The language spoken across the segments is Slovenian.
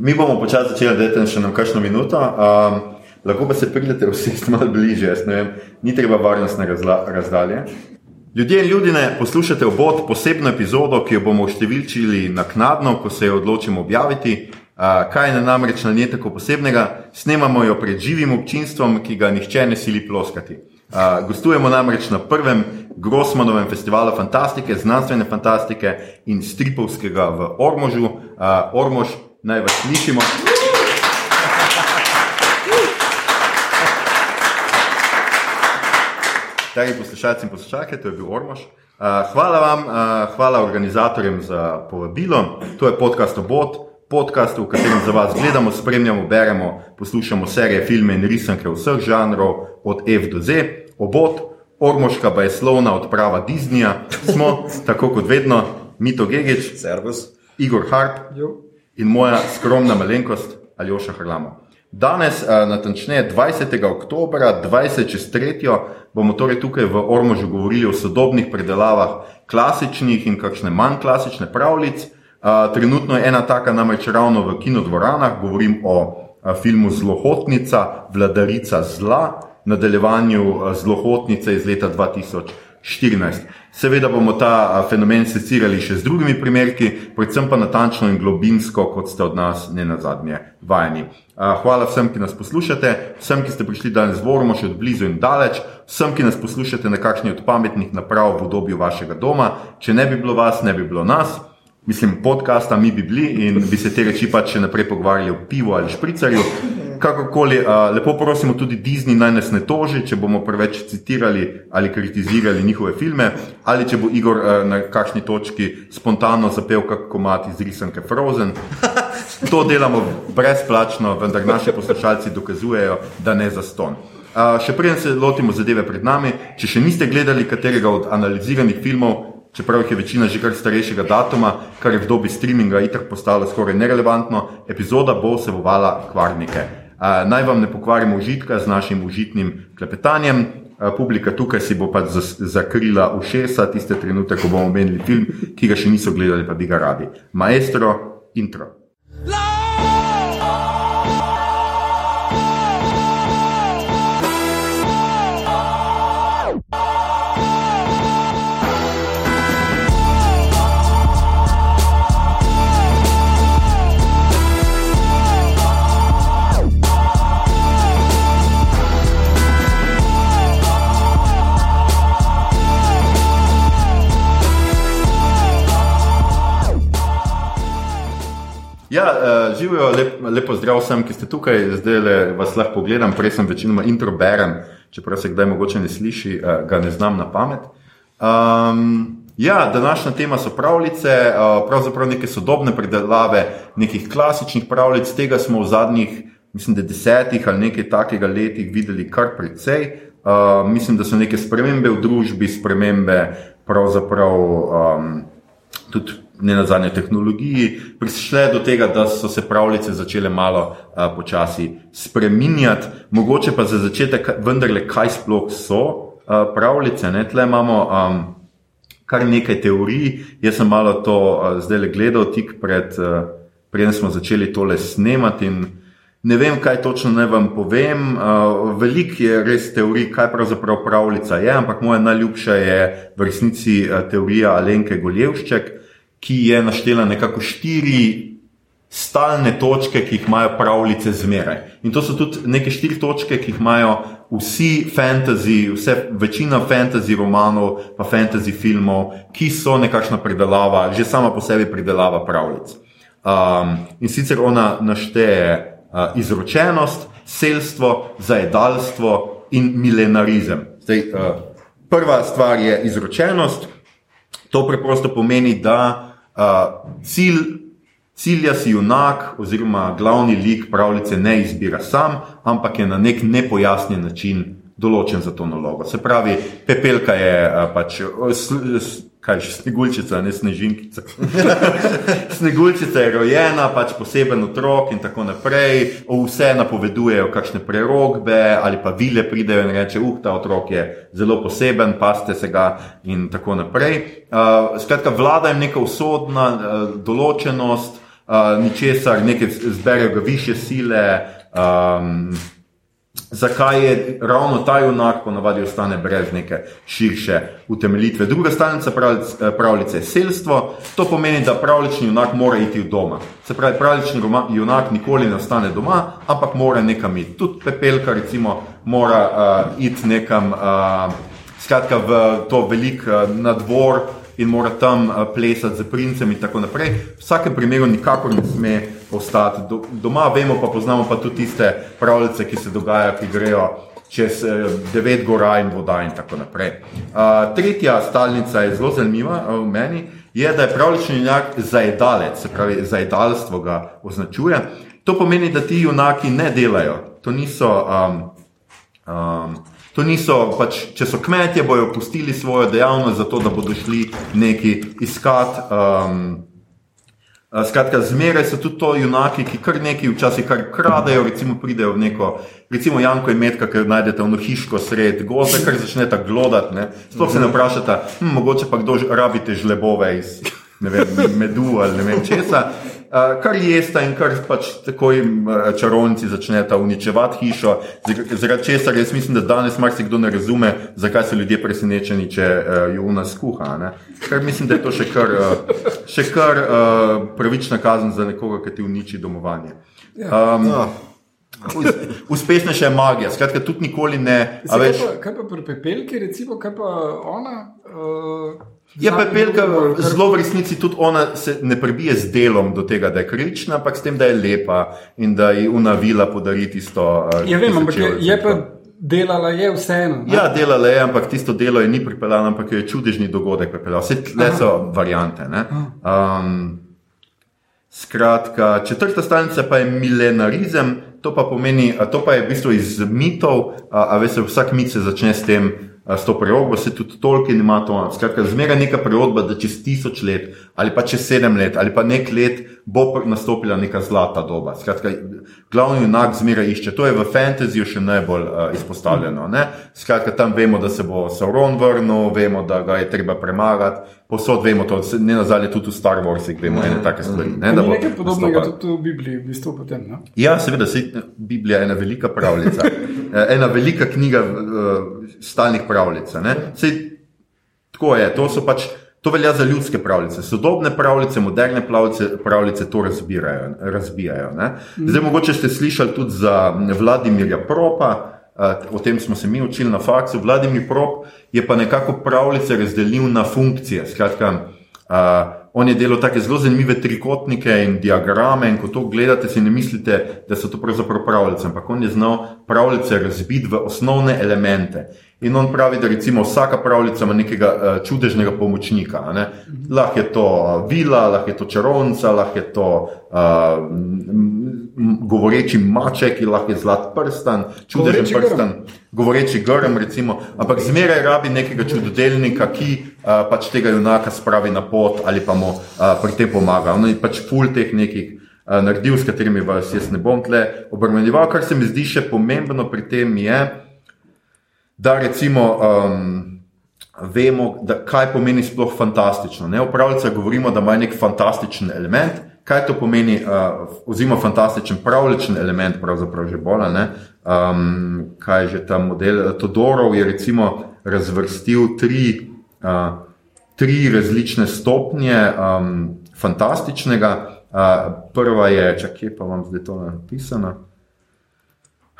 Mi bomo počasi začeli, da je še nam kakšno minuto. Um, lahko pa se pridete vsi malo bliže, vem, ni treba varnostne razdalje. Ljudje in ljudje, poslušate obod posebno epizodo, ki jo bomo številčili naknadno, ko se jo odločimo objaviti. Uh, kaj je namreč na njej tako posebnega? Snemamo jo pred živim občinstvom, ki ga nihče ne sili ploskati. Uh, gostujemo namreč na prvem Grossmanovem festivalu fantastike, znanstvene fantastike in stripovskega v Ormožu. Uh, Ormož, naj vas slišimo. Dragi poslušalci in poslušalke, to je bil Ormož. Hvala vam, hvala organizatorjem za povabilo. To je podcast Obot, podcast, v katerem za vas gledamo, spremljamo, beremo, poslušamo serije, filme in risanke vseh žanrov, od F do Z. Obot, Ormoška pa je slovna odprava Disneyja. Smo, tako kot vedno, Mito Gigič, Igor Harp. Jo in moja skromna malenkost Aljoša Hrlamo. Danes, eh, natančneje 20. oktober, 20 čez tretjo, bomo torej tukaj v Ormožu govorili o sodobnih predelavah klasičnih in kakšne manj klasične pravljic. Eh, trenutno je ena taka namreč ravno v kinodvoranah, govorim o eh, filmu Zlohotnica, vladarica zla, nadaljevanju Zlohotnice iz leta 2014. Seveda bomo ta fenomen secirali še z drugimi primerki, predvsem pa natančno in globinsko, kot ste od nas ne na zadnje vajeni. Hvala vsem, ki nas poslušate, vsem, ki ste prišli danes z Vormo, še od blizu in daleč, vsem, ki nas poslušate na kakšni od pametnih naprav v obdobju vašega doma. Če ne bi bilo vas, ne bi bilo nas. Mislim, podcasta mi bi bili in bi se te reči pač še naprej pogovarjali o pivu ali špricarju kakorkoli, uh, lepo prosimo tudi Disney naj nas ne toži, če bomo preveč citirali ali kritizirali njihove filme, ali če bo Igor uh, na kakšni točki spontano zapel kak komat iz risanke Frozen. To delamo brezplačno, vendar naši poslušalci dokazujejo, da ne za ston. Uh, še preden se lotimo zadeve pred nami, če še niste gledali katerega od analiziranih filmov, čeprav je večina že kar starejšega datuma, kar je v dobi streaminga itak postalo skoraj nerelevantno, epizoda bo vsebovala kvarnike naj vam ne pokvarimo užitka z našim užitnim klepetanjem. Publika tukaj si bo pač zakrila ušesa, tiste trenutke, ko bomo omenili film, ki ga še niso gledali, pa bi ga radi. Maestro, intro. Živijo, lep, lepo zdrav vsem, ki ste tukaj, zdaj le vas lahko pogledam, prej sem večinoma intro berem, čeprav se kdaj mogoče ne sliši, uh, ga ne znam na pamet. Um, ja, današnja tema so pravljice, uh, pravzaprav neke sodobne predelave nekih klasičnih pravljic, tega smo v zadnjih, mislim, da desetih ali nekaj takega letih videli kar precej. Uh, mislim, da so neke spremembe v družbi, spremembe pravzaprav um, tudi ne na zadnje tehnologiji, prišle do tega, da so se pravljice začele malo a, počasi spreminjati, mogoče pa za začetek vendarle, kaj sploh so a, pravljice. Ne? Tle imamo a, kar nekaj teorij, jaz sem malo to zdaj le gledal, tik pred, preden smo začeli tole snemati. Ne vem, kaj točno naj vam povem. Uh, Veliko je res teorij, kaj pravzaprav pravljica je, ampak moja najljubša je v resnici teorija Alenke Goljevšček, ki je naštela nekako štiri stalne točke, ki jih imajo pravljice zmeraj. In to so tudi neke štiri točke, ki jih imajo vsi fantasy, vse, večina fantasy romanov, pa fantasy filmov, ki so nekakšna predelava, že sama po sebi predelava pravljic. Um, in sicer ona našteje uh, izročenost, selstvo, zajedalstvo in milenarizem. Zdaj, uh, prva stvar je izročenost. To preprosto pomeni, da cilj, cilja si junak oziroma glavni lik pravljice ne izbira sam, ampak je na nek nepojasnjen način določen za to nalogo. Se pravi, pepelka je a, pač. Kaj je sneguljčica, ne snežinkica. sneguljčica je rojena, pač poseben otrok in tako naprej. Vse napovedujejo, kakšne prerogbe ali pa vile pridejo in reče: Uh, ta otrok je zelo poseben, paste se ga in tako naprej. Uh, skratka, vlada jim neka usodna uh, določenost, uh, ničesar, nekaj zberejo ga više sile. Um, zakaj je ravno ta junak ponavadi ostane brez neke širše utemeljitve. Druga stalnica pravljice je selstvo, to pomeni, da pravlični junak mora iti v doma. Se pravi, pravlični junak nikoli ne ostane doma, ampak mora nekam iti. Tudi pepelka recimo mora uh, iti nekam, uh, skratka v to velik uh, nadvor, in mora tam plesati z princem in tako naprej. V vsakem primeru nikakor ne sme ostati doma, vemo pa, poznamo pa tudi tiste pravljice, ki se dogajajo, ki grejo čez devet gora in voda in tako naprej. Uh, tretja stalnica je zelo zanimiva v meni, je, da je pravlični junak zajedalec, se pravi, zajedalstvo ga označuje. To pomeni, da ti junaki ne delajo. To niso um, um, To niso, pač, če so kmetje, bojo opustili svojo dejavnost, zato da bodo šli neki iskat. Um, Skratka, zmeraj so tudi to junaki, ki kar nekaj včasih kar kradejo, recimo pridejo v neko, recimo Janko in Metka, ker najdete v hiško sred gozda, kar začnete glodati. Sploh se ne vprašate, hm, mogoče pa kdo rabite žlebove iz vem, medu ali ne vem česa. Uh, kar jeste in kar pač takoj uh, čarovnici začnete uničevati hišo, zaradi česar jaz mislim, da danes marsikdo ne razume, zakaj so ljudje presenečeni, če uh, jo u nas kuha. Ne? Ker mislim, da je to še kar, še kar pravična kazen za nekoga, ki ti uniči domovanje. Um, ja. Uspešna še je magija, skratka, tudi nikoli ne. Kaj, več... pa, kaj pa pri pepelki, recimo, kaj pa ona? Uh... Je pa pelka zelo v resnici tudi ona se ne prebije z delom do tega, da je krična, ampak s tem, da je lepa in da ji unavila podariti isto. Ja, vem, ampak je, je pa delala je vseeno. Ja, delala je, ampak tisto delo je ni pripeljalo, ampak je čudežni dogodek pripeljal. Vse tle so variante. Um, skratka, četrta stalnica pa je milenarizem, to pa pomeni, to pa je v bistvu iz mitov, a, a veste, vsak mit se začne s tem s to prerogbo se tudi tolki ima to. Skratka, zmeraj neka prerogba, da čez tisoč let ali pa čez sedem let ali pa nek let bo nastopila neka zlata doba. Skratka, glavni junak zmeraj išče. To je v fantasyju še najbolj uh, izpostavljeno. Ne? Skratka, tam vemo, da se bo Sauron vrnil, vemo, da ga je treba premagati. Posod vemo to, ne nazadnje tudi v Star Warsih vemo ene take stvari. Ne, ne nekaj podobnega tudi v Bibliji, v bistvu potem. Ne? Ja, seveda, se, Biblija je ena velika pravljica, eh, ena velika knjiga uh, stalnih pravljic. Sej, tako je, to so pač. To velja za ljudske pravljice. Sodobne pravljice, moderne pravljice, pravljice to razbirajo, razbijajo. Ne? Zdaj, mogoče ste slišali tudi za Vladimirja Propa, o tem smo se mi učili na faksu. Vladimir Prop je pa nekako pravljice razdelil na funkcije. Skratka, on je delal tako zelo zanimive trikotnike in diagrame, in ko to gledate, si ne mislite, da so to pravzaprav pravljice, ampak on je znal pravljice razbiti v osnovne elemente. In on pravi, da recimo vsaka pravljica ima nekega uh, čudežnega pomočnika. Ne? Lahko je to uh, vila, lahko je to čarovnica, lahko je to uh, govoreči maček, lahko je zlat prstan, čudežen govoreči prstan, grm. govoreči grm, recimo. Ampak zmeraj rabi nekega čudodelnika, ki uh, pač tega junaka spravi na pot ali pa mu uh, pri tem pomaga. On je pač full teh nekih. Naredil, s katerimi vas jaz ne bom tle obremenjeval. Kar se mi zdi še pomembno pri tem, je, da recimo um, vemo, da, kaj pomeni sploh fantastično. Ne? V pravljici govorimo, da ima nek fantastičen element. Kaj to pomeni, uh, oziroma fantastičen pravličen element, pravzaprav že bolj. Um, kaj je že ta model? Todorov je recimo razvrstil tri, uh, tri različne stopnje um, fantastičnega. Uh, prva je, kje pa vam zdaj to napisano.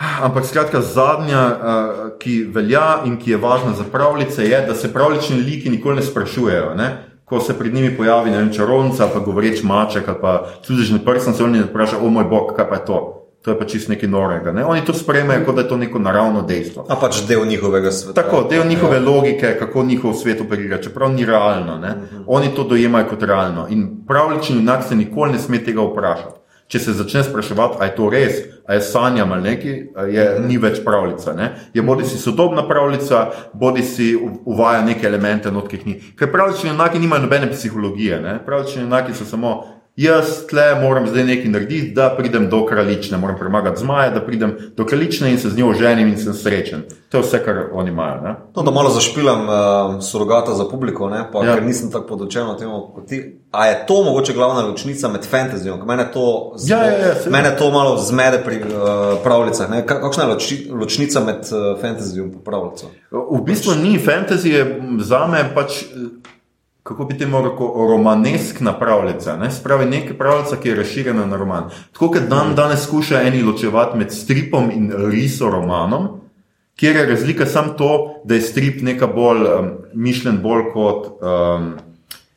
Ampak skratka, zadnja, uh, ki velja in ki je važna za pravljice, je, da se pravlični liki nikoli ne sprašujejo. Ne? Ko se pred njimi pojavi ne čarovnica, pa govoreč maček, pa tudi že prsten, se oni ne vprašajo, o moj bog, kaj pa je to. To je pa čist nekaj norega. Ne? Oni to sprejmejo, kot da je to neko naravno dejstvo. A pač del njihovega sveta. Tako, del njihove ja. logike, kako njihov svet operira, čeprav ni realno. Uh mhm. Oni to dojemajo kot realno. In pravlični junak se nikoli ne sme tega vprašati če se začne spraševati, ali je to res, ali je sanjam ali nekaj, je, ni več pravljica. Ne? Je bodi si sodobna pravljica, bodi si uvaja neke elemente, not, ki jih ni. Ker pravlični enaki nimajo nobene psihologije, ne? pravlični enaki so samo jaz tle moram zdaj nekaj narediti, da pridem do kraljične, moram premagati zmaja, da pridem do kraljične in se z njo oženim in sem srečen. To je vse, kar oni imajo. Ne? No, da malo zašpilam uh, surogata za publiko, ne, pa, Ja. ker nisem tako podočen o tem. kot ti. A je to mogoče glavna ločnica med fantasyjem? Mene to, z- Ja, ja, ja, mene to malo zmede pri uh, pravljicah. ne. Ka- Kakšna je loči, ločnica med uh, fantasyjem in pravljico? V bistvu ni fantazije, za me pač. Kako bi temu rekel, romaneskna pravljica, ne? spravi nekaj pravljica, ki je razširjena na roman. Tako kot dan danes skušajo eni ločevati med stripom in risoromanom, kjer je razlika samo to, da je strip neka bolj um, mišljen, bolj kot um,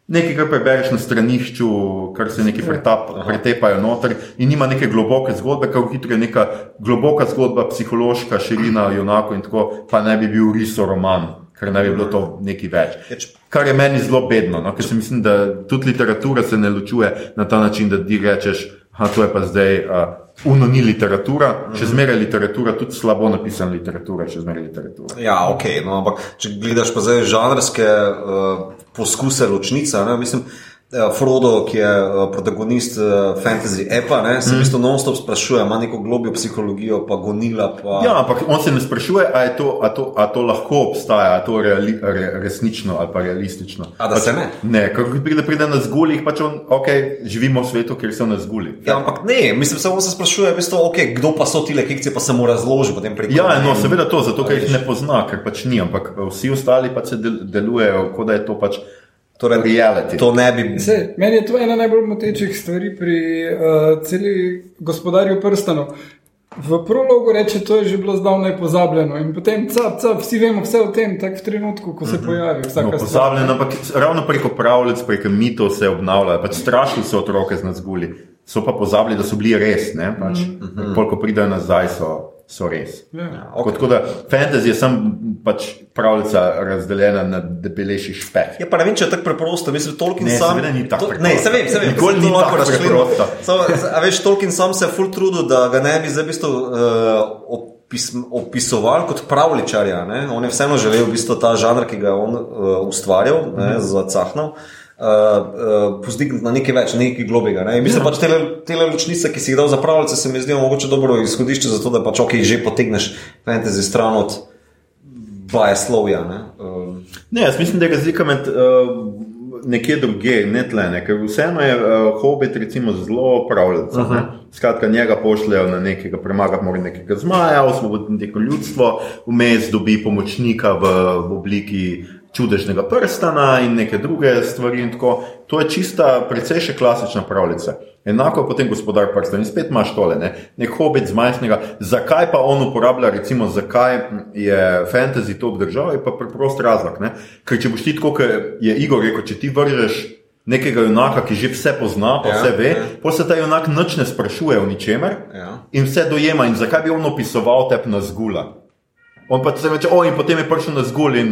nekaj, kar prebereš na stranišču, kar se pretap, pretepajo noter in ima neke globoke zgodbe, kako hitro je neka globoka zgodba, psihološka širina, junako in tako, pa ne bi bil risoroman, ker ne bi bilo to nekaj več. Kar je meni zelo bedno, no? ker se mislim, da tudi literatura se ne ločuje na ta način, da ti rečeš, da to je pa zdaj uh, uno ni literatura, še zmeraj literatura, tudi slabo napisana literatura, še zmeraj literatura. Ja, ok, no, ampak če gledaš pa zdaj žanrske uh, poskuse ločnica, ne, mislim, eh, Frodo, ki je uh, protagonist uh, fantasy epa, ne, se v bistvu non-stop sprašuje, ima neko globjo psihologijo, pa gonila. Pa... Ja, ampak on se ne sprašuje, ali to, a to, a to lahko obstaja, ali to reali, re, resnično ali pa realistično. A da se ne? Ne, ker pride, pride na zgulih, pač on, ok, živimo v svetu, kjer so na zguli. Ja, ampak ne, mislim, samo se sprašuje, v bistvu, okay, kdo pa so ti lekcije, pa se mu razloži potem prek. Ja, no, seveda to, zato ker jih ne pozna, ker pač ni, ampak vsi ostali pač se del, delujejo, kot da je to pač Torej, reality. To ne bi. Sej, meni je to ena najbolj motečih stvari pri uh, celi gospodarju prstanov. V prologu reče, to je že bilo zdavnaj pozabljeno, in potem, cap, cap, vsi vemo vse o tem, tako v trenutku, ko se pojavi No, vsaka stvar. pozabljen, ampak ravno preko pravljic, preko mitov se obnavljajo. Pač strašili so otroke z nazguli, so pa pozabili, da so bili res. Ne, pač, mm -hmm. Koliko pridejo nazaj, so, so res. Ja. Okay. Tako da fantasy je samo pač pravljica razdeljena na debelejši špeh. Ja, pa ne vem, če je tako preprosto. Mislim, Tolkien Ne, sam. seveda ni tako to-. Ne, se vem, se vem. Nikoli ni tako preprosto. Samo, A veš, Tolkien sam se je full trudil, da ga ne bi zdaj v bistvu uh, opis, opisoval kot pravličarja. Ne? On je vseeno želel v bistvu ta žanr, ki ga je on uh, ustvarjal, ne, Mhm. zacahnal. Uh, uh, Pozdigniti na nekaj več, nekaj globega. Ne? In Mislim, Ja. pač te, te ločnice, ki si jih dal za pravljice, se mi zdijo mogoče dobro izhodišče za to, da pač ok, že potegneš fantasy stran od bajeslovja. Ne? Uh, Ne, jaz mislim, da je razlika med uh, nekje drugje, ne tle, ne, ker vseeno je uh, Hobbit recimo zelo pravljica. Uh -huh. Skratka, njega pošljajo na nekega, premagati mora nekega zmaja, osvoboditi neko ljudstvo, vmes dobi pomočnika v, v obliki čudežnega prstana in neke druge stvari. Tako. to je čista, precej še klasična pravljica. Enako je potem gospodar prsta in spet imaš tole, ne? nek hobit z majhnega. Zakaj pa on uporablja, recimo, zakaj je fantasy to obdržal, je pa preprost razlog. Ne? Ker če boš ti tako, kot je Igor rekel, če ti vržeš nekega junaka, ki že vse pozna, pa Ja, vse ve, ja. pa se ta junak nič ne sprašuje o ničemer Ja. in vse dojema. In zakaj bi on opisoval tep na zgula? On pa se reče, o, in potem je prišel na zgul in,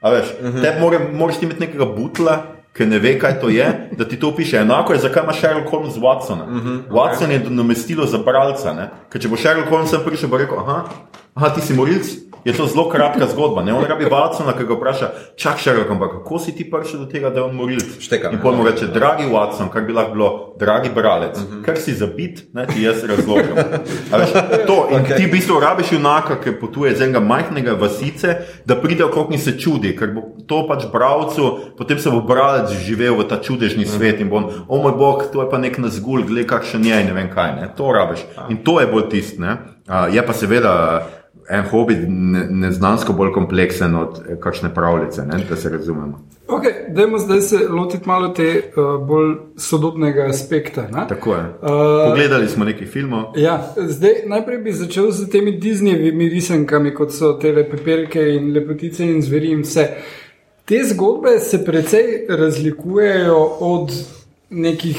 a veš, uh -huh. te more, moraš ti imeti nekega butla. Ki ne ve, kaj to je, da ti to opiše. Enako je, zakaj ima Sherlock Holmes Watsona. Uh -huh, Watson okay. je namestilo za bralca. Ker če bo Sherlock Holmes prišel, bo rekel: aha, aha, ti si morilc. Je to zelo kratka zgodba. Ne? On rabi Watsona, ki ga vpraša: čak Sherlock, ampak kako si ti prišel do tega, da je on morilc? Štekam, In ja. pol mu reče: dragi Watson, kar bi lahko bilo, dragi bralec, uh -huh. kar si zabit, ne ti jaz razložim. A Veš, to, in okay. ti v bistvu rabiš junaka, ki potuje z enega majhnega vasice, da pride okrog in se čudi, ker bo to pač bralcu, potem se bo bralec živel v ta čudežni svet in bo on, o moj bog, to je pa nek nazgul, gled kakšen je in ne vem kaj. Ne? To rabiš. In to je bolj tist. Ne? A, Je pa seveda. En hobit ne- neznansko bolj kompleksen od eh, kakšne pravljice, ne? da se razumemo. Okay, dajmo zdaj se lotiti malo te uh, bolj sodobnega aspekta. Ne? Tako je. Uh, Pogledali smo nekaj filmov. Ja, zdaj, najprej bi začel s temi Disneyjevimi risankami, kot so te pepelke in lepotice in zveri in vse. Te zgodbe se precej razlikujejo od nekih,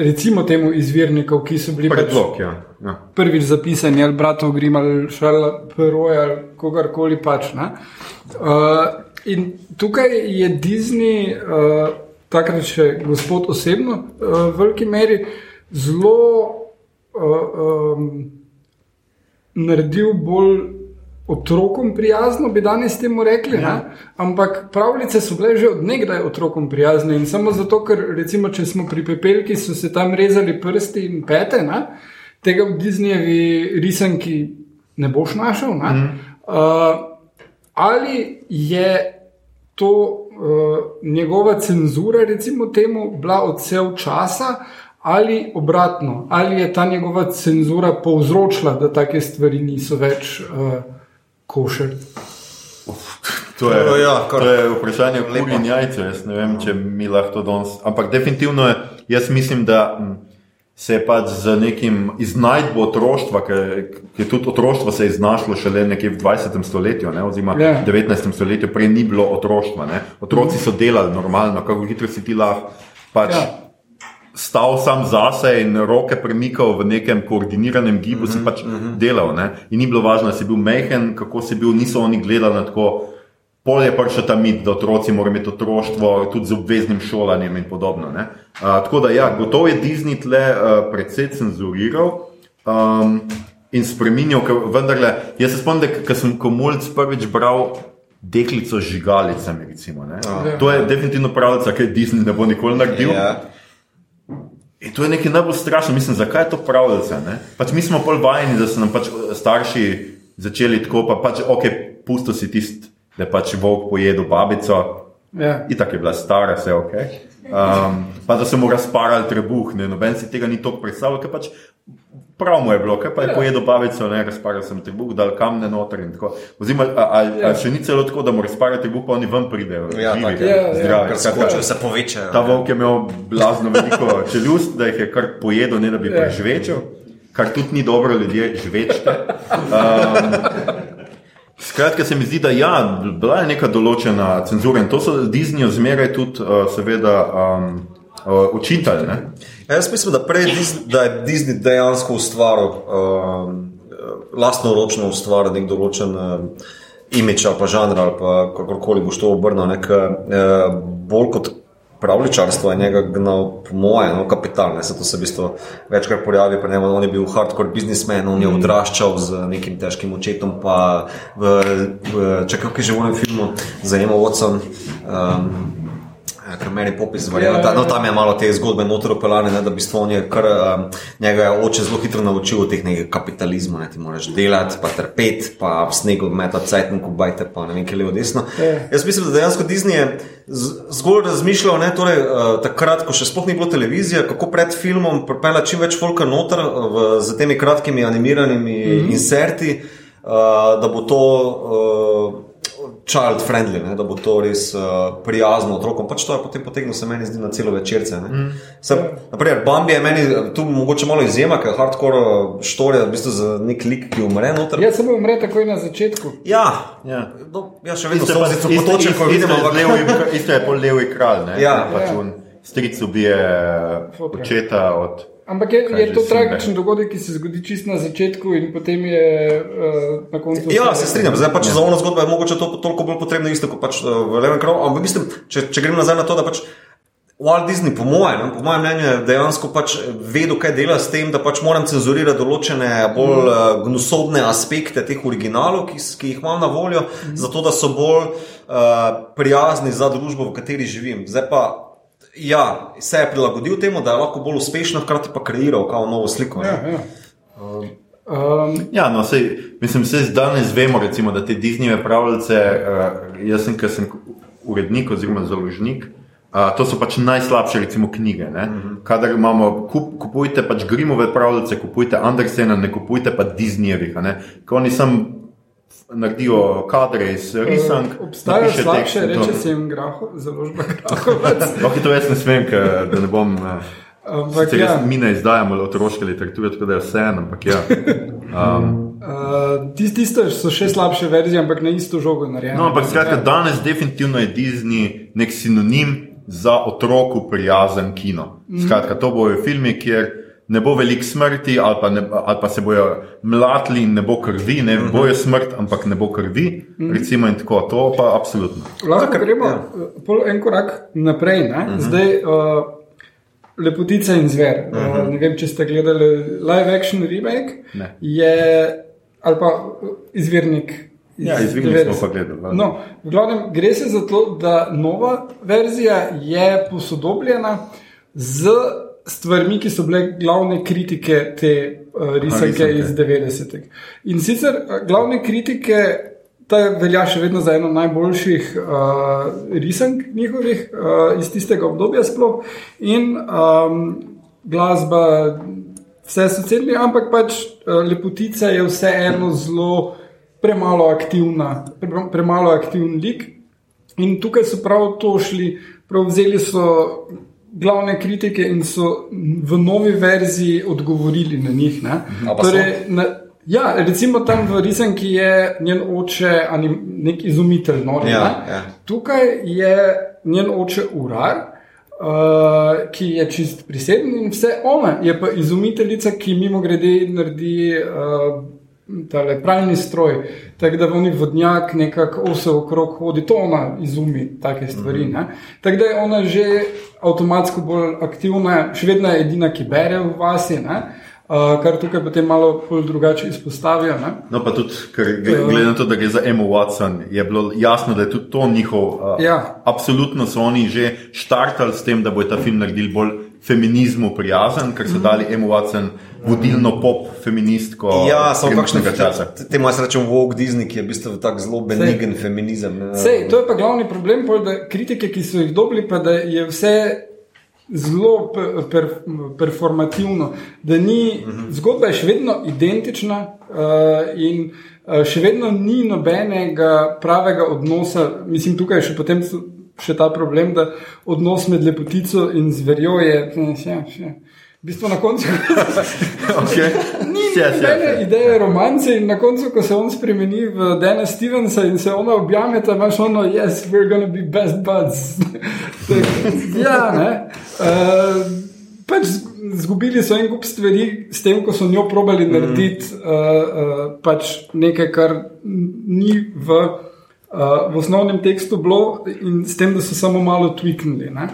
recimo, temu izvirnikov, ki so bili pač Predlog, ja. ja. prvič zapisani, ali bratov Grim ali Šarla Peroja ali kogarkoli pač. ne. Uh, in tukaj je Disney, uh, takrat še gospod osebno, uh, v veliki meri zelo uh, um, naredil bolj otrokom prijazno, bi danes temu rekli. Ja. Ampak pravljice so bile že odnegdaj otrokom prijazne in samo zato, ker recimo, če smo pri pepelki, so se tam rezali prsti in pete, ne? tega v Disneyjevi risanki ne boš našel. Ne? Mm. Uh, ali je to uh, njegova cenzura, recimo, temu, bila odsev časa, ali obratno, ali je ta njegova cenzura povzročila, da take stvari niso več uh, košer. To je, ja, to je vprašanje, kako je jajce. Jaz ne vem, če mi lahko to danes. Ampak definitivno je, jaz mislim, da se je pač z nekim iznajdbo otroštva, ki je tudi otroštvo se je znašlo šele nekje v 20. stoletju, ne, oziroma yeah. 19. stoletju, prej ni bilo otroštva. Ne. Otroci so delali normalno, kako hitro si ti lahko. Pač, yeah. Ja stal sam zase in roke premikal v nekem koordiniranem gibu, mm -hmm, si mhm, pač mm -hmm. delal. Ne? In ni bilo važno, da si bil mehen, kako si bil, niso oni gledali na tako. Pol je pač ta mit, da otroci morajo imeti otroštvo, tudi z obveznim šolanjem in podobno. Uh, tako da, ja, gotovo je Disney tle uh, predvsej cenzuriral um, in spremenil, vendar, jaz se spomnim, da sem komulc prvič bral deklico z žigalicami. Recimo, uh, to je definitivno pravljica, ki je Disney ne bo nikoli naredil. Yeah. In to je nekaj najbolj strašno, mislim, zakaj je to pravljica. Pač mi smo pol vajeni, da so nam pač eh, starši začeli tako, pa pač ok, pusto si tisti, da je pač volk pojedel babico. Ja. In tako je bila stara, vse ok. Um, pa da so mu razparali trebuh, ne, noben si tega ni tako predstavljal, ker pač prav mu je bilo, kaj pa je ja. pojedel babico, ne, razparil sem trebuh, dal kamne noter in tako. Oziroma, ali ja. še ni celo tako, da mu razparil trebuh, pa oni ven pridejo. Ja, tako je. Zdravi, ja, ja. se povečajo. Ta volk je imel blazno veliko čeljust, da jih je kar pojedel, ne da bi ja. preživečil, kar tudi ni dobro ljudje živečite. Um, Skratka, se mi zdi, da ja, bila je neka določena cenzura in to so Disney zmeraj tudi, uh, seveda, um, uh, učitelj. Ja, jaz mislim, da, prej, da je Disney dejansko ustvaril, um, lastno ročno ustvaril nek določen um, imič ali pa žanr ali pa kakorkoli boš to obrnil. Nek, uh, bolj kot pravličarstvo je njega gnal, po moje, no, kapital. Ne, se to se v bistvu večkrat pojavi, pa ne, on je bil hardcore biznismen, on je mm. odraščal z nekim težkim očetom, pa v, v, če kaj že v enem filmu zajemal Watson. Um, Ja, ker meni popis zvarja. Ja, no, tam je malo te zgodbe noter opeljane, da bi stvon je kar um, njega je oče zelo hitro naučil teh nekaj kapitalizma, ne ti moraš delati, pa trpeti, pa v snegu metati cajtnik, bajte pa ne vem, kje levo desno. Ja. Jaz mislim, da dejansko Disney je zgolj razmišljal, ne, torej, uh, takrat, ko še sploh ni bilo televizije, kako pred filmom pripela čim več folka noter v, z temi kratkimi animiranimi mm -hmm. inserti, uh, da bo to. Uh, child friendly, ne, da bo to res uh, prijazno otrokom. Pač to je potem potegnilo se meni zdi na celo večerce. Mm. Naprimer, Bambi je meni tu mogoče malo izjema, ker je hardcore štorija, v bistvu za nek lik, ki umre noter. Ja, samo umre takoj na začetku. Ja, ja. Do, ja še vedno sem se potočil, ko vidim, ampak levi, isto je pol levi kralj, ne? Ja. Pač ja. Stric ubije očeta od. Ampak je, je to tragičen dogodek, ki se zgodi čist na začetku in potem je uh, na koncu. Ja, se strinjam. Zdaj pač ja. za ono zgodbo je mogoče to toliko bolj potrebno, isto kot pač uh, v Levem Kravu. Ampak mislim, če, če grem nazaj na to, da pač. Walt Disney, po mojem, po mojem mnenju, je dejansko pač vedel, kaj dela s tem, da pač moram cenzurirati določene bolj mm. gnusovne aspekte teh originalov, ki, ki jih imam na voljo, mm. zato da so bolj uh, prijazni za družbo, v kateri živim. Zdaj pa ja, se je prilagodil temu, da je lahko bolj uspešen, hkrati pa kreiral kao novo sliko. Ja, ja. Um, Um, ja, no, sej, mislim, da danes vemo, recimo, da te Disneyjeve pravljice, uh, jaz sem, sem urednik oziroma založnik, uh, to so pač najslabše recimo, knjige. Uh mhm. -huh. Kadar imamo, kup, kupujte pač Grimove pravljice, kupujte Andersena, ne kupujte pa Disneyjevih. Ker oni sem naredijo kadre iz risank. Uh, obstaja še slabše, reče se jim graho, založba grahovac. Lahko to jaz ne smem, ker, da ne bom. Ampak, ja. Mi ne izdajamo otroške literature, tako da je vse eno. Ja. Um, uh, Tisti so še slabše verzije, ampak na isto žogo narejeno. No, ampak skratka, ja. danes definitivno je Disney nek sinonim za otroku prijazen kino. Mhm. Skratka, to bojo filmi, kjer ne bo veliko smrti, ali pa, ne, ali pa se bojo mlatili in ne bo krvi, ne uh mhm. -huh. bojo smrt, ampak ne bo krvi. Uh mhm. -huh. Recimo in tako, to pa absolutno. Lahko gremo ja. en korak naprej. Uh mhm. -huh. Zdaj, uh, lepotica in zver. Uh -huh. uh, ne vem, če ste gledali live action remake, ne. je ali pa izvirnik Ja, izvini 90. smo pa gledali. ja. No, v glavnem, gre se za to, da nova verzija je posodobljena z stvarmi, ki so bile glavne kritike te uh, risanke risanke. iz 90-ih. In sicer uh, glavne kritike. Ta velja še vedno za eno najboljših uh, risank njihovih uh, iz tistega obdobja, sploh. In um, glasba, vse so cenili, ampak pač uh, lepotica je vseeno zelo premalo aktivna, pre, premalo aktiven lik. In tukaj so prav to šli, prav vzeli so glavne kritike in so v novi verziji odgovorili na njih. ne. So? na, ja, recimo tam v Risanki je njen oče anim, nek izumitelj. No, Ja, ne. ja. Tukaj je njen oče urar. Uh, ki je čist priseden in vse ona, je pa izumiteljica, ki mimo grede naredi uh, tale pravni stroj, tako da oni vodnjak nekako ose okrog hodi, to ona izumi take stvari. Mm -hmm. Tako da je ona že avtomatsko bolj aktivna, še vedno je edina, ki bere v vasi, ne? uh, kar tukaj potem malo drugače izpostavijo. Ne? No, pa tudi, ker glede na to, da gre za Emma Watson, je bilo jasno, da je tudi to njihov. Uh, Ja. Absolutno so oni že štartali s tem, da bo ta film naredili bolj feminizmu prijazen, ker so Mhm. dali Emma Watson vodilno pop feministko. Ja, samo kakšne trenutnega časa. Temu jaz rečem Vogue Disney, ki je v bistvu tak zelo benigen feminizem. ne. Sej, to je pa glavni problem, pol, da kritike, ki so jih dobili, pa da je vse zelo pe- per, performativno, da ni, zgodba je še vedno identična uh, in uh, še vedno ni nobenega pravega odnosa. Mislim, tukaj je še potem še ta problem, da odnos med lepotico in zverjo je. Ja, ja. V bistvu na koncu Okay. ni sja, nobene sja. ideje romance in na koncu, ko se on spremeni v Dana Stevensa in se ona objame, tam imaš ono, yes, we're gonna be best buds. Tak, ja, ne. Uh, pač zgubili so en kup stvari s tem, ko so njo probali narediti uh, uh, pač nekaj, kar ni v, uh, v osnovnem tekstu bilo in s tem, da so samo malo tweaknili. Ne?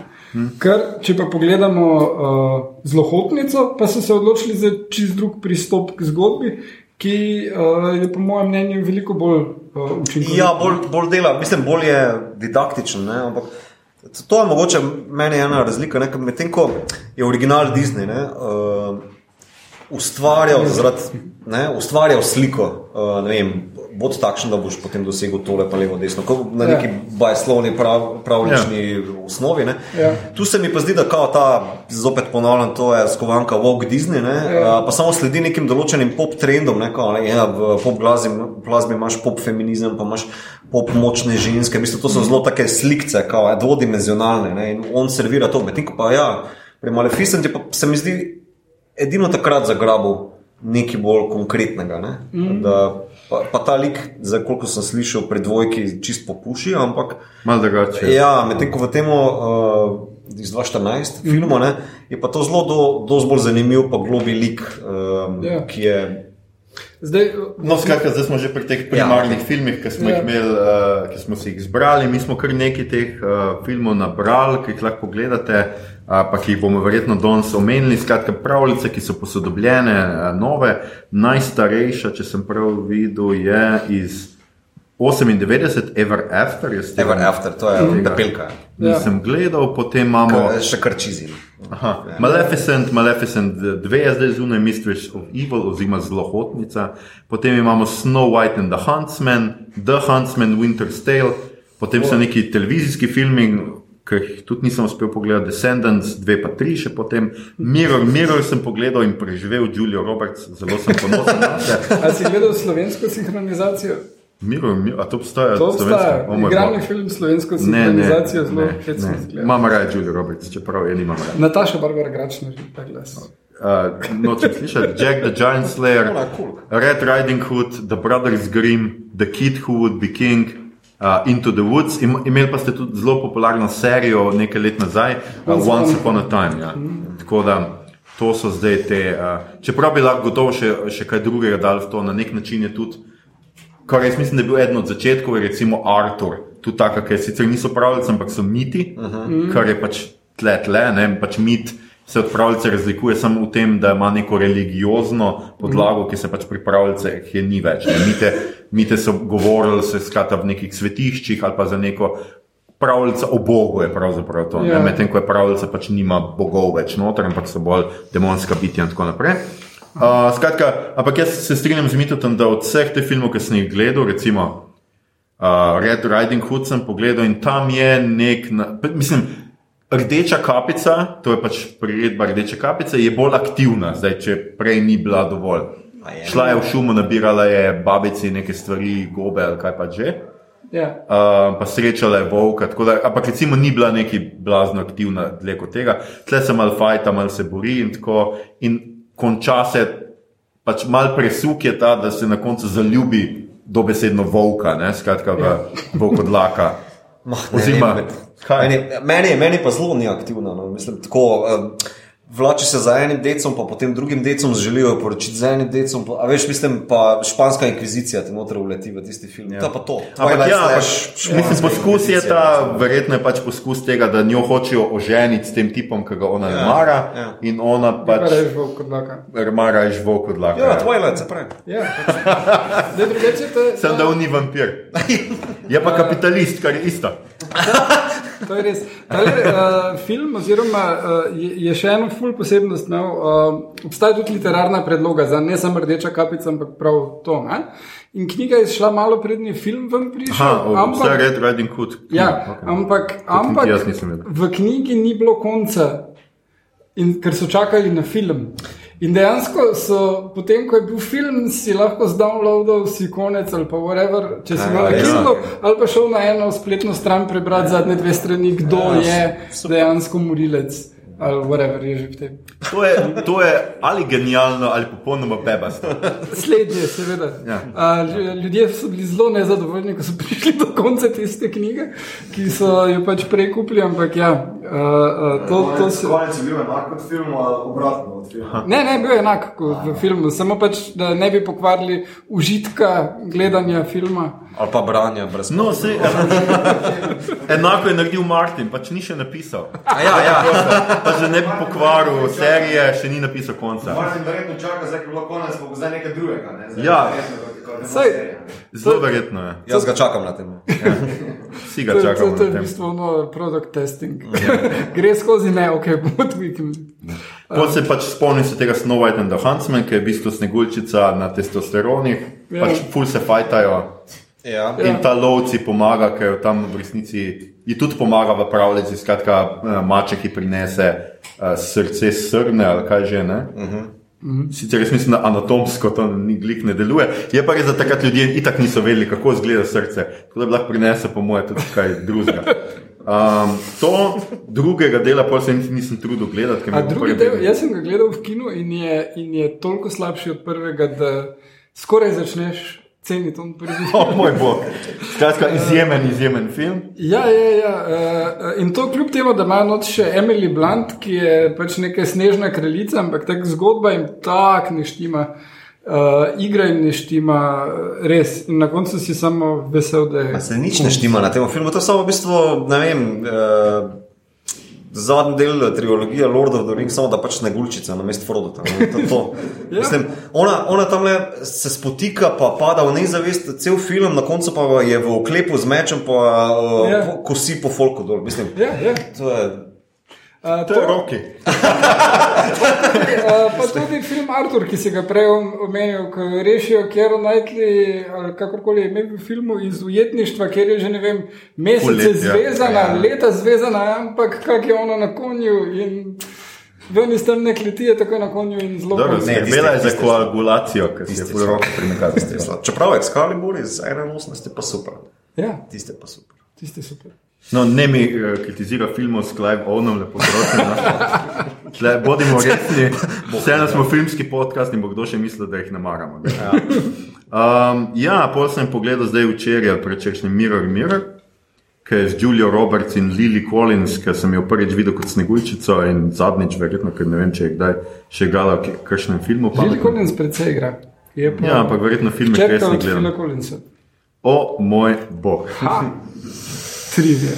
Ker, če pa pogledamo uh, zlohotnico, pa so se odločili za čist drug pristop k zgodbi, ki uh, je po mojem mnenju veliko bolj uh, učinkovit. Ja, bolj, bolj dela, mislim, bolj je didaktičen. Ne? Ampak to je mogoče meni ena razlika. Medtem ko je original Disney ne, uh, ustvarjal, zaradi, ne, ustvarjal sliko, uh, ne vem, bod takšen, da boš potem dosegel tole, pa levo, desno, kot na Ja. neki bajslovni, prav, pravlični osnovi. Ne. Ja. Tu se mi pa zdi, da kao ta, zopet ponavljam, to je skovanka Vogue Disney, ne, Ja. pa samo sledi nekim določenim pop trendom. Ne, kao, ne, ja, v pop glasbi, glasbi imaš pop feminizem, pa imaš pop močne ženske. V bistvu, to so zelo take slikce, kao, eh, dvodimenzionalne. Ne, in on servira to. Medtem ko pa ja, pri Maleficent je pa se mi zdi edino takrat zagrabil nekaj bolj konkretnega. Ne? Mm. Da, pa, pa ta lik, za koliko sem slišal, pri dvojki čist popuši, ampak Malo drugače. Ja, medtem ko v tem uh, iz 2014 Mhm. filmu ne, je pa to zelo do, dosti bolj zanimiv, pa globi lik, um, Ja. ki je. Zdaj, No, skratka, zdaj smo že pri teh primarnih Ja. ja. filmih, ki smo, Ja. ja. imeli, uh, ki smo si jih zbrali. Mi smo kar nekaj teh uh, filmov nabrali, ki jih lahko gledate, uh, pa ki jih bomo verjetno danes omenili. Skratka, pravljice, ki so posodobljene, uh, nove. Najstarejša, če sem prav videl, je iz 98, Ever After. jaz tega Ever After, to je depelka. Nisem gledal, potem imamo. Ka- Še kar čizi. Aha. Maleficent, Maleficent 2 je zdaj zunaj, Mistress of Evil, oziroma zlohotnica. Potem imamo Snow White and the Huntsman, The Huntsman, Winter's Tale, potem so neki televizijski filmi, ki jih tudi nisem uspel pogledati, Descendants 2 pa 3 še potem. Mirror, Mirror sem pogledal in preživel Julio Roberts, zelo sem ponosen na sebe. a si gledal slovensko sinhronizacijo? Mirror, a to obstaja? To obstaja. Oh Igrani bog. film slovensko ne, sinhronizacijo zelo hecno. Imam raje Julio Roberts, čeprav je nimam raje. Nataša Barbara Gračna, že ta glas. Uh, nočem slišati, Jack the Giant Slayer. Red Riding Hood, The Brothers Grimm, The Kid Who Would Be King, uh, Into the Woods. Im, imeli pa ste tudi zelo popularno serijo nekaj let nazaj, uh, Once Upon a Time. Ja. Tako da to so zdaj te. Uh, čeprav bi lahko gotovo še, še kaj drugega dal v to, na nek način je tudi. Kar jaz mislim, da je bil eden od začetkov, je recimo Artur, tudi taka, ki sicer niso pravljice, ampak so miti, uh -huh. kar je pač tle, tle, ne, pač mit se od pravljice razlikuje samo v tem, da ima neko religiozno podlago, ki se pač pri je ni več. Ne. Mite, mite so govorili se skratka v nekih svetiščih ali pa za neko. Pravljica o Bogu je pravzaprav to, Ja. yeah. medtem ko je pravljica pač nima bogov več noter, ampak so bolj demonska bitja in tako naprej. Uh, skratka, ampak jaz se strinjam z Mitotom, da od vseh teh filmov, ki sem jih gledal, recimo uh, Red Riding Hood sem pogledal in tam je nek, na, mislim, rdeča kapica, to je pač priredba rdeče kapice, je bolj aktivna, zdaj, če prej ni bila dovolj. Je? Šla je v šumu, nabirala je babici neke stvari, gobe ali kaj pa že. Ja. Uh, pa srečala je volka, tako da, ampak recimo ni bila neki blazno aktivna dlje kot tega. Tle se mal fajta, mal se bori in tako. In konča se, pač mal presuk je ta, da se na koncu zaljubi dobesedno volka, ne, skratka v volkodlaka. Ma, ne Oziroma, vem, kaj? Meni, meni, meni pa zelo ni aktivna. No. Mislim, tako, um, vlači se za enim decom, pa potem drugim decom želijo poročiti z enim decom. Pa, a veš, mislim, pa španska inkvizicija ti noter uleti v tisti film. Ja. To pa to. Ampak Twilight ja, pač, mislim, poskus je ta, verjetno je pač poskus tega, da njo hočejo oženiti s tem tipom, ki ga ona ne Ja, mara ja. in ona Pa pač reč bo kot laka. mara je žvok od laka. Ja, Twilight, se pravi. Ja, da drugače to je. Sem da on ni vampir. Je pa kapitalist, kar je isto. To je res. Tale, uh, film, oziroma uh, je, je še eno ful posebnost. No, uh, obstaja tudi literarna predloga za ne samo rdeča kapica, ampak prav to. Ne? In knjiga je šla malo prednji film, ven prišel. Aha, o, ampak, vse Red Riding Hood. ja, Ok. ampak, ampak v knjigi ni bilo konca, in, ker so čakali na film. In dejansko so, potem ko je bil film, si lahko zdownloadal si konec ali pa whatever, če si ga ja. Kindle, ali pa šel na eno spletno stran prebrati zadnje dve strani, kdo je dejansko morilec ali whatever je že v tem. To je, to je ali genialno, ali popolnoma bebasto. Slednje, seveda. Ja. A, lju- ljudje so bili zelo nezadovoljni, ko so prišli do konca tiste knjige, ki so jo pač prej kupili, ampak ja, a, a, to, to se. Konec je bil enak kot film, ali obratno od filma. Ne, ne, bil je enak kot v filmu, samo pač, da ne bi pokvarili užitka gledanja filma. Ali pa branja brez No, sej, enako je naredil Martin, pač ni še napisal. A Ja, ja. Pa že ne bi pokvaril serije, še ni napisal konca. Martin verjetno čaka, zdaj je bilo konec, pa bo zdaj nekaj drugega. Ne? Zdaj Ja. verjetno Saj-. Zelo verjetno je. Jaz ga čakam na tem. Vsi ga To, je- to, čakamo to je v bistvu no, product testing. Gre skozi ne, ok, bomo tweakali. Potem se pač spomnim se tega Snow White and the Huntsman, ki je v bistvu sneguljčica na testosteronih, Ja. pač ful se fajtajo. Ja. In ta lovci pomaga, ker tam v resnici ji tudi pomaga v pravljici, skratka, eh, maček, ki prinese uh, srce srne ali kaj že ne. Uh -huh. Sicer jaz mislim, da anatomsko to ni glik ne deluje, je pa res, da takrat ljudje itak niso vedeli, kako izgleda srce, tako da lahko prinese, po mojem, tudi kaj drugega. Um, to drugega dela pa se nisem trudil gledati. drugi del, jaz sem ga gledal v kinu in je, in je toliko slabši od prvega, da skoraj začneš ceniti on prvi. O moj bog. Skratka, izjemen, izjemen film. Ja, ja, ja. Uh, in to kljub temu, da ima not še Emily Blunt, ki je pač neka snežna kraljica, ampak tako zgodba jim tako ne štima. Uh, igra jim ne štima, eh, res. In na koncu si samo vesel, da je. Pa se nič ne štima na tem filmu, to je samo v bistvu, ne vem. Uh, Zadnji del trilogije Lord of the Rings, samo da pač ne gulčica na mestu Frodo. Ja. Mislim, ona, ona tam se spotika, pa pada v nezavest, cel film, na koncu pa je v oklepu z mečem, pa uh, Ja. kosi po folku dol. Mislim, Ja, ja. to je. Uh, To je roki. Uh, pa tudi film Artur, ki si ga prej om- omenil, ko rešijo Kero Knightley, ali kakorkoli je imel v filmu iz ujetništva, kjer je že ne vem, mesece let, zvezana, Ja. leta zvezana, ampak kak je ona na konju in ven iz tam ne kleti, je tako na konju in zelo Dobro. Ne, skrbela je tiste- za tiste- koagulacijo, ker si je tiste pol so- roki primekal. Čeprav je Excalibur iz 81, pa super. Ja, Tiste pa super. tisti super. No, ne mi uh, kritizira filmov s Clive Owenom, lepo prosim. no. Tle, bodimo resni, vseeno smo filmski podcast in bo kdo še mislil, da jih ne maramo. ne. Um, ja, pol sem pogledal zdaj včeraj, ali prečerajšnji Mirror Mirror, ki je z Julio Roberts in Lily Collins, ki sem jo prvič videl kot sneguljčico in zadnjič, verjetno, ker ne vem, če je kdaj še igrala v kakšnem filmu. Pametnem. Collins predvsej igra. Je pa Ja, ampak verjetno filme res ne gledam. Collinsa. O moj bog. Ha, trivia.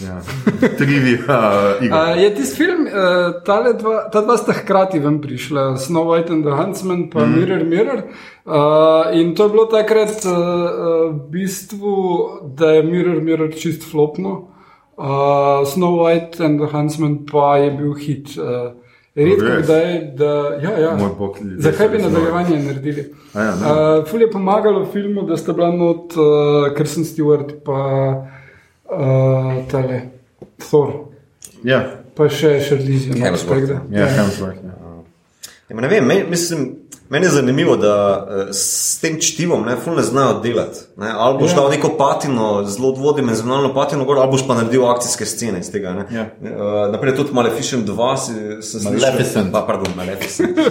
Ja. Trivia, uh, Igor. Uh, je tisti film, uh, tale dva, ta dva sta hkrati ven prišla, Snow White and the Huntsman, pa mm. Mirror Mirror. Uh, in to je bilo takrat uh, uh, v bistvu, da je Mirror Mirror čist flopno, uh, Snow White and the Huntsman pa je bil hit. Uh, Redko res? kdaj, da. Ja, ja. Moj bog, ljudje Zakaj bi nadaljevanje naredili? A ja, uh, Ful je pomagalo filmu, da sta bila not uh, Kristen Stewart, pa uh, tale Thor, Ja, pa še Šarlizijo. Hemsworth. ja, Hemsworth. Ja. Ja, ne vem, meni, mislim, meni je zanimivo, da uh, s tem čtivom ne, ful ne znajo delati. Ne? Ali boš Ja. ja. dal neko patino, zelo dvodimenzionalno patino, gor, ali boš pa naredil akcijske scene iz tega. Ne? Ja. Uh, naprej tudi Maleficent 2, si, si Maleficent. Pa, pardon, Maleficent. Uh,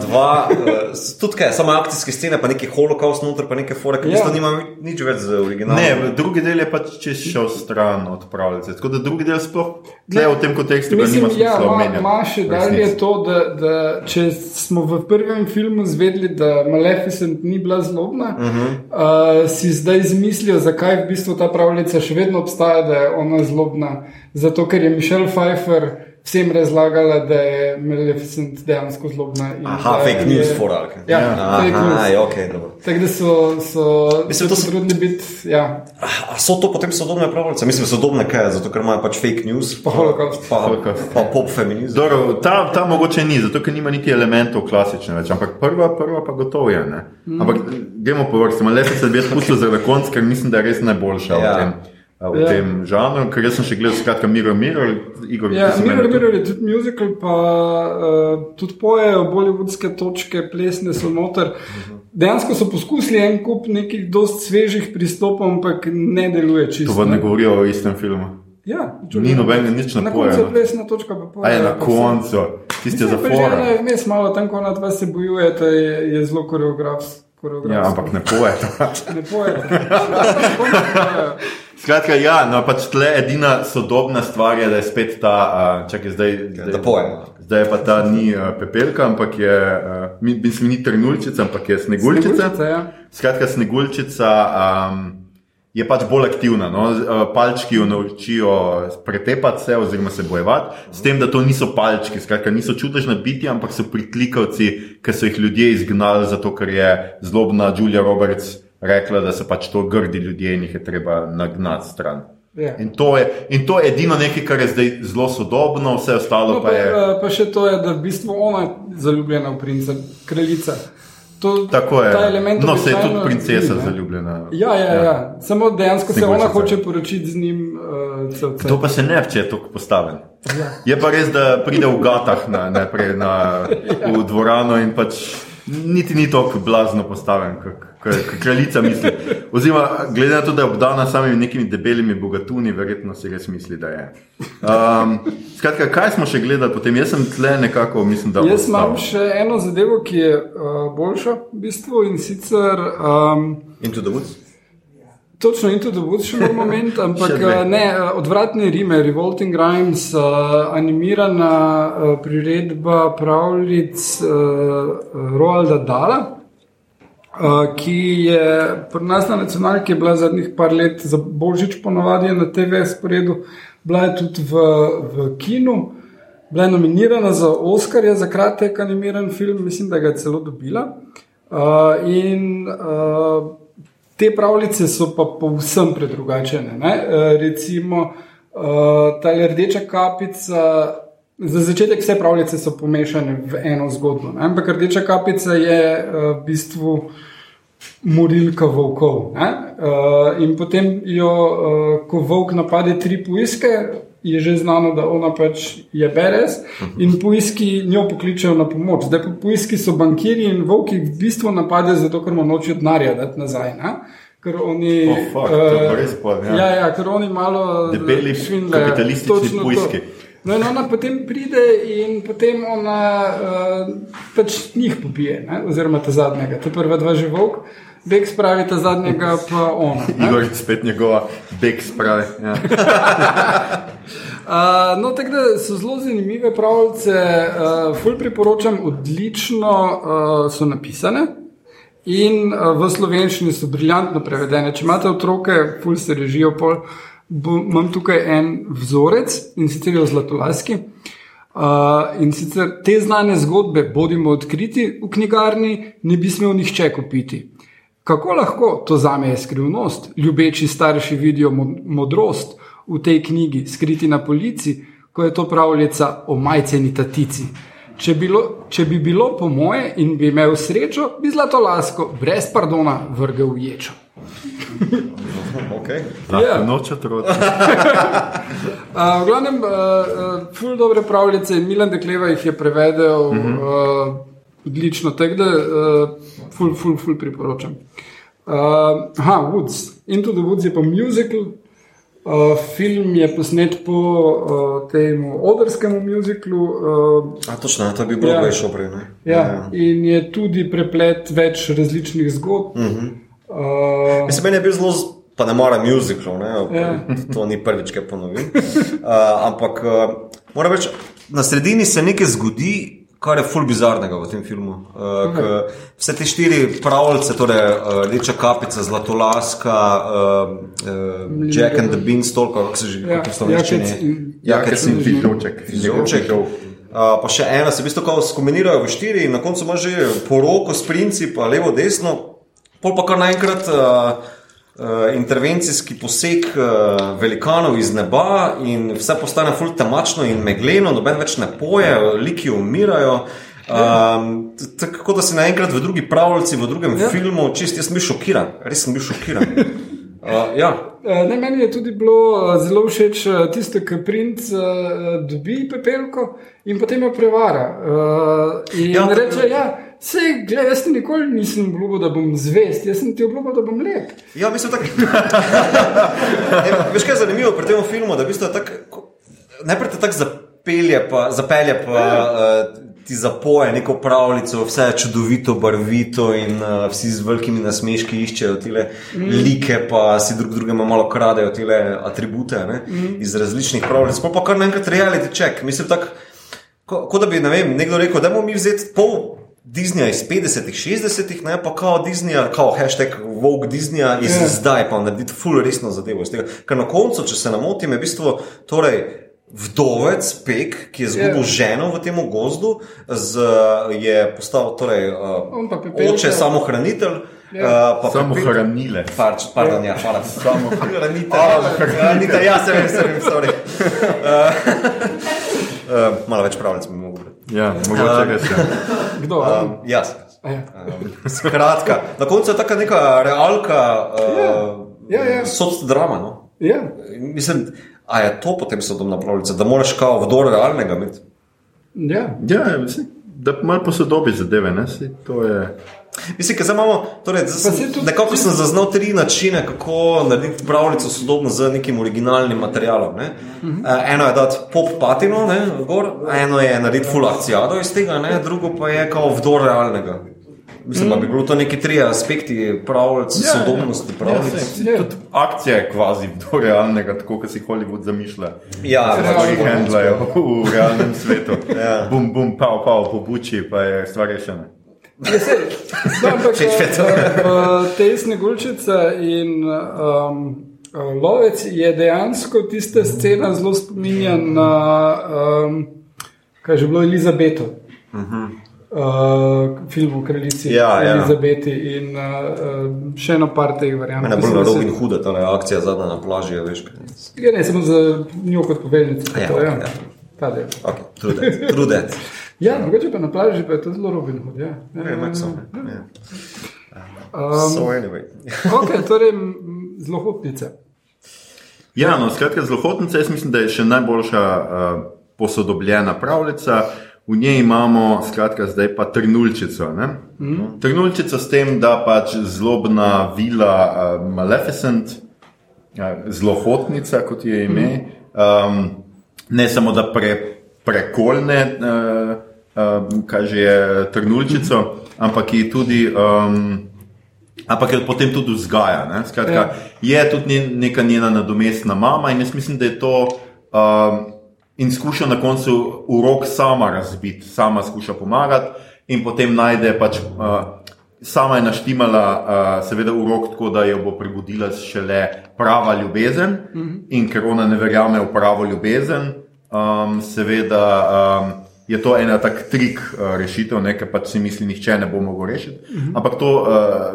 dva, uh, s- tudi kaj, samo akcijske scene, pa neki holokaust noter, pa neke fore, ki Ja. ja. isto nima nič več z originalom. Ne, drugi del je pač čez šel stran od pravljice. Tako da drugi del sploh tle v tem kontekstu ga nima ja, smisla ma, omenjati. ma še v dalje resnici. to, da, da če smo v prvem filmu zvedeli, da Maleficent ni bila zlobna, uh -huh. uh, si zdaj izmislijo, zakaj v bistvu ta pravljica še vedno obstaja, da je ona zlobna. Zato, ker je Mišel Pfeiffer vsem razlagala, da je Maleficent dejansko zlobna. in Aha, da fake news je- for alke. Ja, fake Aha, news. ja, ok, dobro. Tako da so, so Mislim, to so- potrudili biti. Ja. A so to potem sodobne pravljice? Mislim, sodobne kaj, zato ker imajo pač fake news, Pa holokaust. pa, Holokaust. pa pop feminizem. Dobro, ta, ta mogoče ni, zato ker nima niti elementov klasične več, ampak prva, prva pa gotovo je. Ne? Mhm. Ampak gremo po vrsti, se bi jaz spustil za konc, ker mislim, da je res najboljša Ja. V. V Ja. tem žanru, ker jaz sem še gledal, skratka, Miro, Miro, Igor, Ja, ti si Mirror, tudi- Mirror je tudi muzikal, pa uh, tudi pojejo bolivudske točke, plesne so noter. Dejansko so poskusili en kup nekih dost svežih pristopov, ampak ne deluje čisto. To pa ne govorijo o istem filmu. Ja, Ni nobenega nič Na na koncu je pojeno. plesna točka, pa pojejo. A je na koncu, tiste za fora. že Vmes malo tam, ko na dva se bojujete, je, je zelo koreografsko. Ja, ampak ne poje. ne pojete. Skratka, ja, no pač tle edina sodobna stvar je, da je spet ta, uh, čakaj zdaj. zdaj Da poje. Zdaj pa ta ni uh, pepelka, ampak je, uh, mi- mislim, ni trnulčica, ampak je sneguljčica. Sneguljčica, ja. Skratka, sneguljčica um, je pač bolj aktivna. No? Palčki jo naučijo pretepati se oziroma se bojevati, s tem, da to niso palčki, skratka, niso čudežna bitja, ampak so pritlikavci, ki so jih ljudje izgnali, zato ker je zlobna Julia Roberts rekla, da so pač to grdi ljudje in jih je treba nagnati stran. Ja. In to, je, in to je edino nekaj, kar je zdaj zelo sodobno, vse ostalo No, pa pa, je. eh, pa še to je, da v bistvu ona je zaljubljena v princa, kraljica. To, Tako je. No, se je tudi princesa ni, zaljubljena. Ja, ja, ja. ja. Samo dejansko se ona hoče poročiti z njim. Uh, cel cel. To pa se ne, če je tako postavljen. Ja. Je pa res, da pride v gatah na, najprej na, v dvorano in pač niti ni tako blazno postavljen, kot kraljica misli. Oziroma, glede na to, da je obdana samimi nekimi debelimi bogatuni, verjetno si res misli, da je. Um, skratka, kaj smo še gledali potem? Jaz sem tle nekako, mislim, da Jaz imam ostal. še eno zadevo, ki je uh, boljša v bistvu in sicer. Um, Into the woods. Točno in tudi bo še en moment, ampak eh, ne, eh, odvratne Rime, Revolting Rhymes, uh, animirana uh, priredba pravljic uh, Roalda Dala, ki je pri nas na nacionalki bila zadnjih par let za božič, ponovadi je na TV sporedu, bila je tudi v, v kinu. Bila je nominirana za Oscarja za kratek animiran film, mislim, da ga je celo dobila. Uh, in uh, te pravljice so pa povsem predrugačene. Ne? Recimo, uh, ta rdeča kapica. Za začetek vse pravljice so pomešane v eno zgodbo, ne? ampak rdeča kapica je uh, v bistvu morilka volkov. ne. Uh, in potem jo, uh, ko volk napade tri poiske, je že znano, da ona pač je beres in poiski njo pokličejo na pomoč. Zdaj poiski so bankirji in volki v bistvu napadejo zato, ker mu nočijo denarja dati nazaj. Ne? Ker oni, Oh, fuck, je pa pol, ja. ja, ja, ker oni malo Debeli švindlajo. kapitalistični Točno to. No, in ona potem pride in potem ona uh, pač njih pobije, ne? oziroma ta zadnjega, ta prva dva že volk, beg spravi ta zadnjega, pa ne. Igor je spet njegova beg spravi. Ja. Uh, no, tako da so zelo zanimive pravljice, uh, ful priporočam, odlično uh, so napisane. In uh, v slovenščini so briljantno prevedene. Če imate otroke, ful se režijo pol. Bo, imam tukaj en vzorec in sicer je v Zlatolaski. Uh, in sicer te znane zgodbe, bodimo odkriti v knjigarni, ne bi smel nihče kupiti. Kako lahko to za me je skrivnost? Ljubeči starši vidijo mod- modrost v tej knjigi, skriti na polici, ko je to pravljica o majceni tatici. Če, bilo, če bi bilo po moje in bi imel srečo, bi zlato lasko brez pardona vrgel v ječo. Okay. Ja. noč otroci. Uh, v glavnem, uh, uh, ful dobre pravljice, Milan Dekleva jih je prevedel uh -huh. uh, odlično, tako da uh, ful, ful, ful priporočam. Uh, aha, Woods. Into the Woods je pa musical. Uh, film je posnet po uh, tem odrskem muziklu. Uh, A, točno, to bi bilo Ja. ja. šlo prej. ne? ja, in je tudi preplet več različnih zgodb. Uh -huh. Uh, Mislim, meni je bil zelo, pa ne mora muziklov, ne? Ja. to ni prvič, kaj ponovim. Uh, ampak uh, moram reči, na sredini se nekaj zgodi. Kar je ful bizarnega v tem filmu. Uh, k, vse te štiri pravljice, torej uh, Rdeča kapica, Zlatolaska, uh, uh, Jack and the Beanstalk, kako se že Ja, kako so slovenščini? Jakec in- Fižolček. Fižolček. Uh, pa še ena se v bistvu kao skombinirajo v štiri in na koncu ima že poroko s princi, pa levo, desno, pol pa kar naenkrat. Uh, Uh, intervencijski poseg uh, velikanov iz neba, in vse postane fulj temačno in megleno, noben več ne poje, liki umirajo. Um, tako da si naenkrat v drugi pravljici, v drugem ja. filmu, čist jaz sem bil šokiran, res sem bil šokiran. Uh, ja. Ne, meni je tudi bilo zelo všeč tisto, kar princ uh, dobi pepelko in potem jo prevara. Uh, in Ja, reče: ja, Sej, gled, jaz ti nikoli nisem obljubil, da bom zvest, jaz sem ti obljubil, da bom lep. Ja, mislim, tak... ne, veš, kaj je zanimivo pri tem filmu, da v bistvu tak, najprej te tako zapelje, pa, zapelje, pa uh, ti zapoje neko pravljico, vse je čudovito, barvito in uh, vsi z velikimi nasmeški iščejo te mm. like, pa si drug drugemu malo kradejo te atribute ne, mm. iz različnih pravljic. Pol pa kar naenkrat reality check. Mislim, tako, ko, kot da bi ne vem, nekdo rekel, da bomo mi vzeti pol. Disneya iz 50-ih, 60-ih, ne pa kao Disneya, kao hashtag Vogue Disneya iz Ja. yeah. zdaj, pa narediti full resno zadevo iz tega. Ker na koncu, če se ne motim, je v bistvu torej, vdovec Pek, ki je izgubil Ja. yeah. ženo v tem gozdu, z, je postal torej, On pa uh, oče samohranitelj. Ja. Uh, pa Samo Pepelka- hranile. Pač, pardon, ja, hvala. Samo hranitelj. Hranitelj, ja, se vem, se vem, sorry. Uh, uh, malo več pravljic bi mogel. Ja, mogoče res. Ja. Kdo? Um, jaz. Ja. Um, skratka, na koncu je taka neka realka, uh, Ja, ja. soddrama. No? Ja. Mislim, a je to potem sodobna pravljica, da moraš kao vdor realnega imeti? Ja. Ja, mislim, da malo posodobi zadeve. Ne? Saj to je. Mislim, da imamo, torej, tudi- nekako sem zaznal tri načine, kako narediti pravljico sodobno z nekim originalnim materialom. Ne? Uh Mhm. -huh. Eno je dati pop patino, ne, gor, eno je narediti full akcijado iz tega, ne, drugo pa je kao vdor realnega. Mislim, da bi bilo to neki tri aspekti pravljic, Mhm. Ja, ja. sodobnosti pravljic. Saj, Ja. tudi akcija je kvazi do realnega, tako kot si Hollywood zamišlja. Ja, Stvari Realno. handlajo v realnem svetu. Ja. Bum, bum, pav, pav, po buči, pa je stvar rešena. Ja, no, ampak mi je to. v- v tej sneguljčica in um, uh, lovec je dejansko tista scena zelo spominja na um, kaj že bilo Elizabeto. Uh -huh. Uh, film o kraljici. Ja, ja. Elizabeti in uh, še eno par teh variant. Mene bolj ki na so se- Robin Hooda, ta akcija zadnja na plaži, je, veš. kaj. Ja, ne, samo za njo kot poveljnico. Ja, to, ok, ja. ja. Ta del. Okay, true that. Ja, drugače pa na plaži pa je to zelo Robin Hood. Ja. Ja, Okay, ja, ja. Ja. Um, So anyway. ok, torej hotnica. Ja, no, skratka, zlohotnica, jaz mislim, da je še najboljša uh, posodobljena pravljica. V njej imamo, skratka, zdaj pa trnulčico. Mm. Trnulčico s tem, da pač zlobna vila uh, Maleficent, uh, zlohotnica, kot je ime, um, ne samo da pre, prekolne, uh, uh, kaj že je trnulčico, ampak ji tudi. Um, Ampak jo potem tudi vzgaja. ne. Skratka, Ja. je tudi neka njena nadomestna mama in jaz mislim, da je to. Um, in skuša na koncu urok sama razbiti, sama skuša pomagati, in potem najde pač uh, sama je naštimala, uh, seveda, urok tako, da jo bo prebudila šele prava ljubezen mm -hmm. in ker ona ne verjame v pravo ljubezen, um, seveda. Um, je to ena tak trik uh, rešitev, nekaj pač si misli, nihče ne bo mogel rešiti. Uh -huh. Ampak to uh,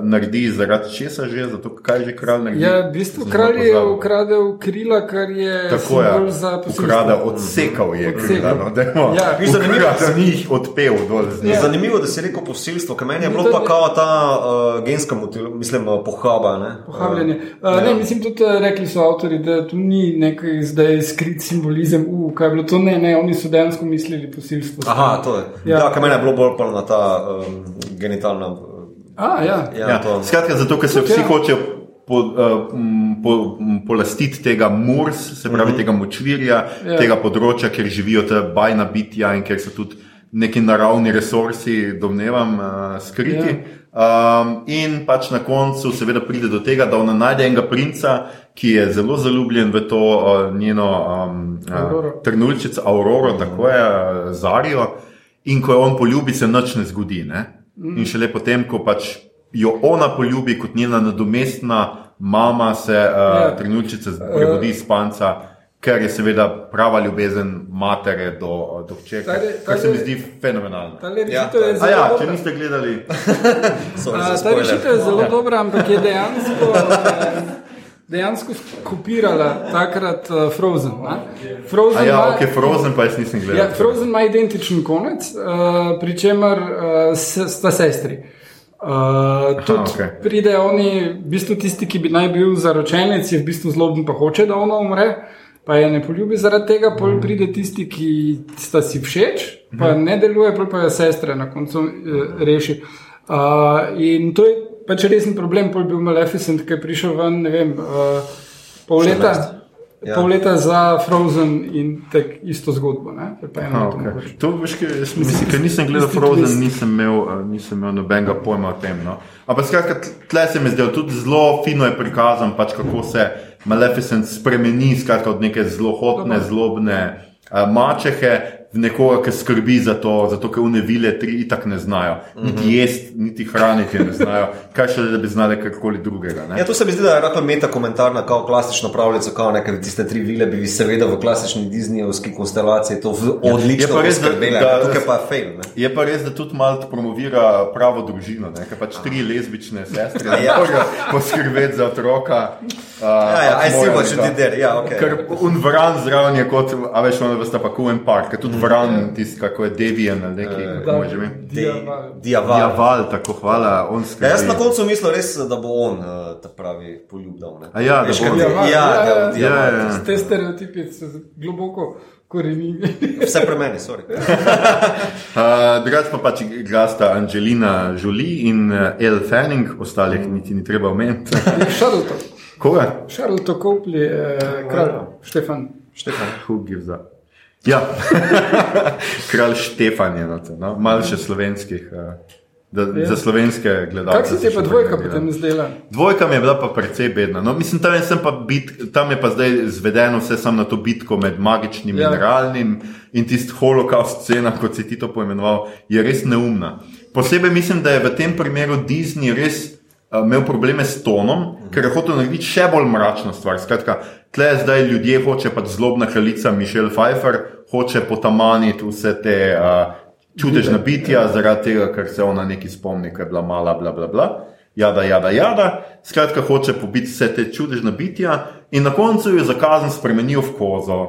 naredi zaradi česa že, zato kaj že kralj naredi. Ja, v bistvu kralj je ukradel krila, kar je tako je. za posilstvo. Ukradel, odsekal je krila, no, da je Ja, vi zanimivo, ukradel, ni jih odpel dol z njim. Ja. Zanimivo, da si rekel posilstvo, ker meni je bilo pa kao ta uh, genska motil, mislim, uh, pohaba. Ne? Pohabljanje. Uh, ne, mislim, tudi uh, rekli so avtori, da tu ni nekaj zdaj skrit simbolizem, uh, kaj je bilo to. Ne, ne, oni so dejansko mislili posilstvo. Aha, to je. Ja. Ja, ja ker meni je bilo bolj pa na ta um, genitalna. uh, A, ja. Ja, Ja, to. skratka, zato ker se Tudi vsi ja. hočejo po, uh, po, polastiti tega Murs, se pravi Mhm. tega močvirja, Ja. tega področja, kjer živijo ta bajna bitja in kjer so tudi neki naravni resursi, domnevam, uh, skriti. Um, in pač na koncu, seveda, pride do tega, da ona najde enega princa, ki je zelo zaljubljen v to uh, njeno um, uh, trnulčico, Auroro, tako je, uh, Zarijo. In ko jo on poljubi, se nič ne zgodi. Ne? In šele potem, ko pač jo ona poljubi kot njena nadomestna mama, se uh, Ja. trnulčica prebudi iz spanca, ker je seveda prava ljubezen matere do, do hčerke. Kar se mi zdi fenomenalno. Ta Ja, A zelo ja, če dobra. niste gledali, A, Ta rešitev je zelo dobra, ampak je dejansko, eh, dejansko kopirala takrat uh, Frozen. ne. Frozen a ja, ima- ok, Frozen pa jaz nisem gledal. Ja, Frozen ima identičen konec, uh, pri čemer uh, sta sestri. Uh, tudi okej. okay. pride oni, v bistvu tisti, ki bi naj bil zaročenec, je v bistvu zloben, pa hoče, da ona umre, pa je ne poljubi zaradi tega, Mhm. pol pride tisti, ki sta si všeč, pa ne deluje, pa jo sestre na koncu uh, reši. Uh, in to je pač resen problem, pol bil Maleficent, ki je prišel ven, ne vem, uh, pol leta. 14. Ja. Pol leta za Frozen in tako isto zgodbo. Eno Aha, okay. To veš, kaj, jaz mislim, ker nisem gledal Frozen, nisem imel, uh, nisem imel nobenega pojma o tem. No. Ampak skratka, tle se mi zdelo tudi zelo fino je prikazan, pač kako se Maleficent spremeni skratka, od neke zelo hotne, zlobne uh, mačehe nekoga, ki skrbi za to, zato ker unevile tri itak ne znajo, niti jesti, niti hraniti ne znajo, kaj še da bi znali karkoli drugega. Ne? Ja, to se mi zdi, da je rahlo meta komentarna, kao klasično pravljico, kao neke tiste tri vile bi seveda v klasični Disneyovski konstelaciji to Je odlično pa res, da- poskrbele, da- ne, tukaj pa je fail. Ne. Je pa res, da tudi malo promovira pravo družino, ne? ker pač tri lezbične sestre ne Ja. morejo poskrbeti za otroka. Uh, Ja, ja, I see what you did there, ja, ok. Ker unvran zraven je kot, a veš, ono veste pa Kujen Park, tudi vran, tisti, kako je Devijan ali neki, kako mu je že ime. Diaval. Diaval. Tako hvala, on. Ja, jaz na koncu mislil res, da bo on uh, ta pravi poljub dal. ne. A ja, da Veš, bo ker on. ti- Diaval, Ja, ja, da ja. bo. Ja, ja. Te stereotipi so globoko korenjeni. Vse pre meni, sorry. Uh, Drugač pa pač igrasta Angelina Jolie in uh, Elle Fanning, ostalih niti ni treba omeniti. Šarlton. Koga? Šarlton Copley, eh, kralj, Štefan. Štefan. Who gives up? Ja, kralj Štefan je na to, no? malo še slovenskih. Uh, da, Ja. Za slovenske gledalce. Kako se ti je pa dvojka potem zdela? Dvojka mi je bila pa precej bedna. No, mislim, tam je, pa bit, tam je pa zdaj zvedeno vse samo na to bitko med magičnim Ja. in realnim in tisti holokaust scena, kot si ti to poimenoval, je res neumna. Posebej mislim, da je v tem primeru Disney res uh, imel probleme s tonom, ker je hotel narediti še bolj mračno stvar. Skratka, tle zdaj ljudje hoče pač zlobna kraljica Mišel Pfeiffer, hoče potamaniti vse te uh, čudežna bitja, zaradi tega, ker se ona nekaj spomni, ker je bila mala, bla, bla, bla. Jada, jada, jada, skratka, hoče pobiti vse te čudežna bitja, in na koncu jo zakazan spremenijo v kozo.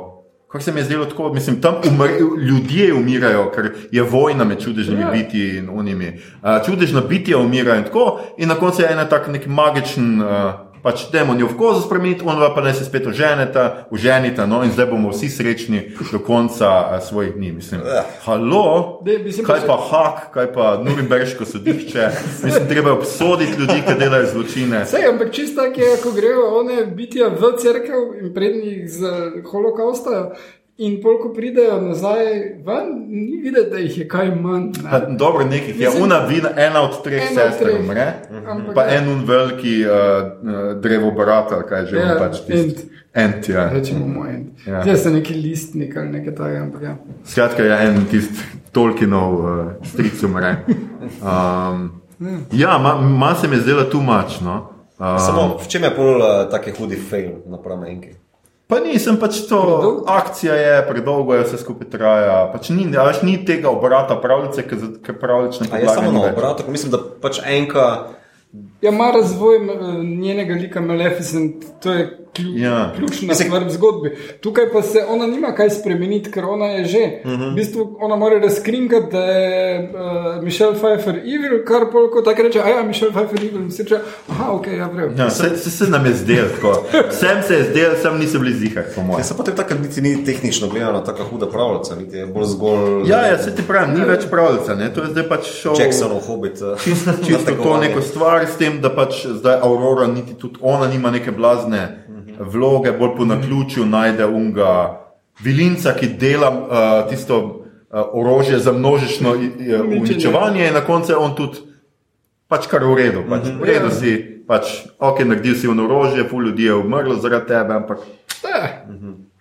Kar se mi je zdelo tako, mislim, tam umr, ljudje umirajo, ker je vojna med čudežnimi ja. bitji in unimi. Uh, čudežna bitja umirajo in tako, in na koncu je ena tak nek magičen. Uh, Pač demon jo v kozo spremeniti, on pa naj se spet oženeta, oženita, no in zdaj bomo vsi srečni do konca uh, svojih dni. Mislim, halo, Dej, mislim, kaj pa hak, kaj pa Nuremberško sodišče, mislim, treba je obsoditi ljudi, ki delajo zločine. Sej, ampak čisto tako je, ko grejo one bitja v cerkev in prednjih z holokausta. In pol, ko pridejo nazaj, ven, ni videti, da jih je kaj manj. ne. Pa, dobro, nekih je una vina, ena od treh Ena od sester treh. umre, Ampak pa ja. en un veliki uh, uh, drevobarat, ali kaj že Ja, ja, pač tisti. Ent, ja. Rečemo mu en. Ja. Zdaj so neki listnik ali nekaj takega. ampak Ja. Skratka, je en tisti Tolkienov uh, stric umre. Um, Ja, ma, ma se mi je zdela tu mačno. Uh, Samo v čem je pol uh, taki hudi fail napram enki? Pa nisem pač to, Predolgo? akcija je predolgo, je vse skupaj traja. Pač ni, a veš, ni tega obrata pravljice, ki pravlične A je samo na obratu, mislim, da pač enka. Ja, ima razvoj njenega lika Maleficent, to je klju, Ja. ja. ključna Mislim- stvar v zgodbi. Tukaj pa se ona nima kaj spremeniti, ker ona je že. Uh -huh. V bistvu ona mora razkrinkati, da je uh, Mišel Pfeiffer evil, kar polko tako reče, a ja, Mišel Pfeiffer evil, in si reče, aha, ok, ja, vrejo. Ja, se, se, se nam je zdelo tako. Sem se je zdelo, sem nisem bil zihar, po Ja, mojem. se potem tako niti ni tehnično gledano tako huda pravljica, niti je bolj zgolj Ja, ja, se ti pravim, ni več pravljica, ne? to je zdaj pač šel. Jacksonov hobit. eh, Čisto, čisto to neko stvar s tem, da pač zdaj Aurora, niti tudi ona nima neke blazne vloge, bolj po naključju najde unga vilinca, ki dela uh, tisto uh, orožje za množično uničevanje in na koncu je on tudi pač kar v redu. Pač, v redu si, pač, ok, naredil si on orožje, pol ljudi je umrlo zaradi tebe, ampak Eh,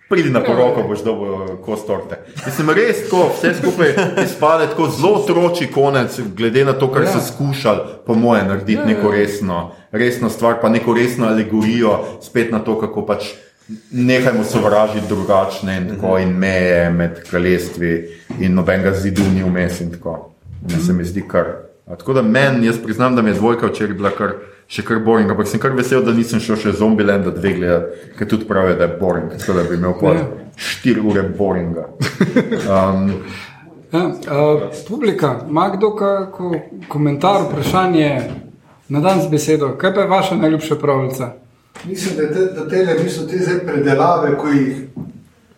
Pridi na poroko, boš dobil kos torte. Mislim, res tako, vse skupaj izpade tako zelo otroči konec, glede na to, kar Ja. so skušali, po moje, narediti neko resno, resno stvar, pa neko resno alegorijo, spet na to, kako pač nehajmo sovražiti drugačne in, tako, in meje med kraljestvi in nobenega zidu ni vmes in tako. Ne se mi zdi kar. A, Tako da meni, jaz priznam, da mi je dvojka včeraj bila kar, še kar boring, ampak sem kar vesel, da nisem šel še Zombieland 2 gledati, ker tudi pravijo, da je boring, tako da bi imel pa Ja. 4 ure boringa. Um, Ja, uh, publika, ima kdo kako komentar, vprašanje, na dan z besedo, kaj pa je vaša najljubša pravljica? Mislim, da te, da tele niso te zdaj predelave, ko jih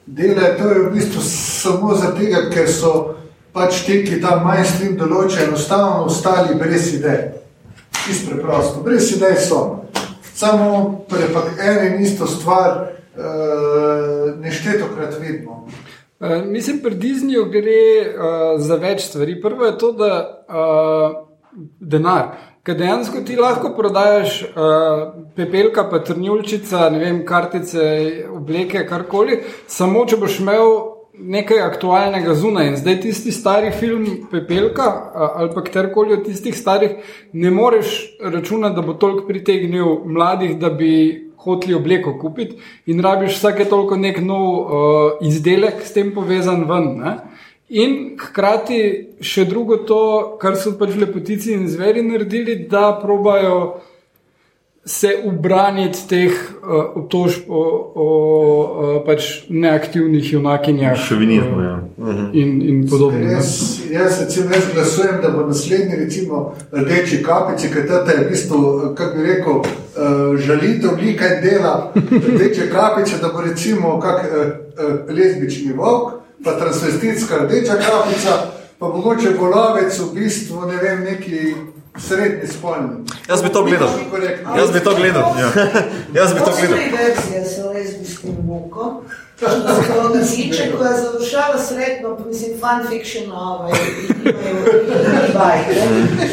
delajo. To je v bistvu samo zato, ker so pač ti, ki tam mainstream določajo, enostavno ostali brez idej. Čisto preprosto, brez idej so. Samo prepak eno in isto stvar uh, neštetokrat vidimo. Uh, mislim, pri Disneyju gre uh, za več stvari. Prvo je to, da uh, denar. Ker dejansko ti lahko prodajaš uh, pepelka, pa trnjulčica, ne vem, kartice, obleke, karkoli, samo če boš imel nekaj aktualnega zunaj. In zdaj tisti stari film Pepelka ali pa katerkoli od tistih starih, ne moreš računati, da bo toliko pritegnil mladih, da bi hoteli obleko kupiti in rabiš vsake toliko nek nov uh, izdelek s tem povezan ven. Ne? In hkrati še drugo to, kar so pač lepotici in zveri naredili, da probajo se ubraniti teh uh, obtožb o, o uh, pač neaktivnih junakinjah Šovinizmu, ja. in, in podobno. Jaz, jaz recimo jaz glasujem, da bo naslednji recimo rdeči kapici, ker tata je v bistvu, kako bi rekel, uh, žalitev in dela rdeče kapice, da bo recimo kak uh, uh, lezbični volk, pa transvestitska rdeča kapica, pa mogoče bolovec v bistvu, ne vem, neki srednji spolni. Jaz bi to gledal. Jaz bi to gledal. Ja. Jaz bi to gledal. Postoji verzija sa lezbijskim vukom. Odličje koja završava sretno, mislim, fanfiction ovaj, bajke.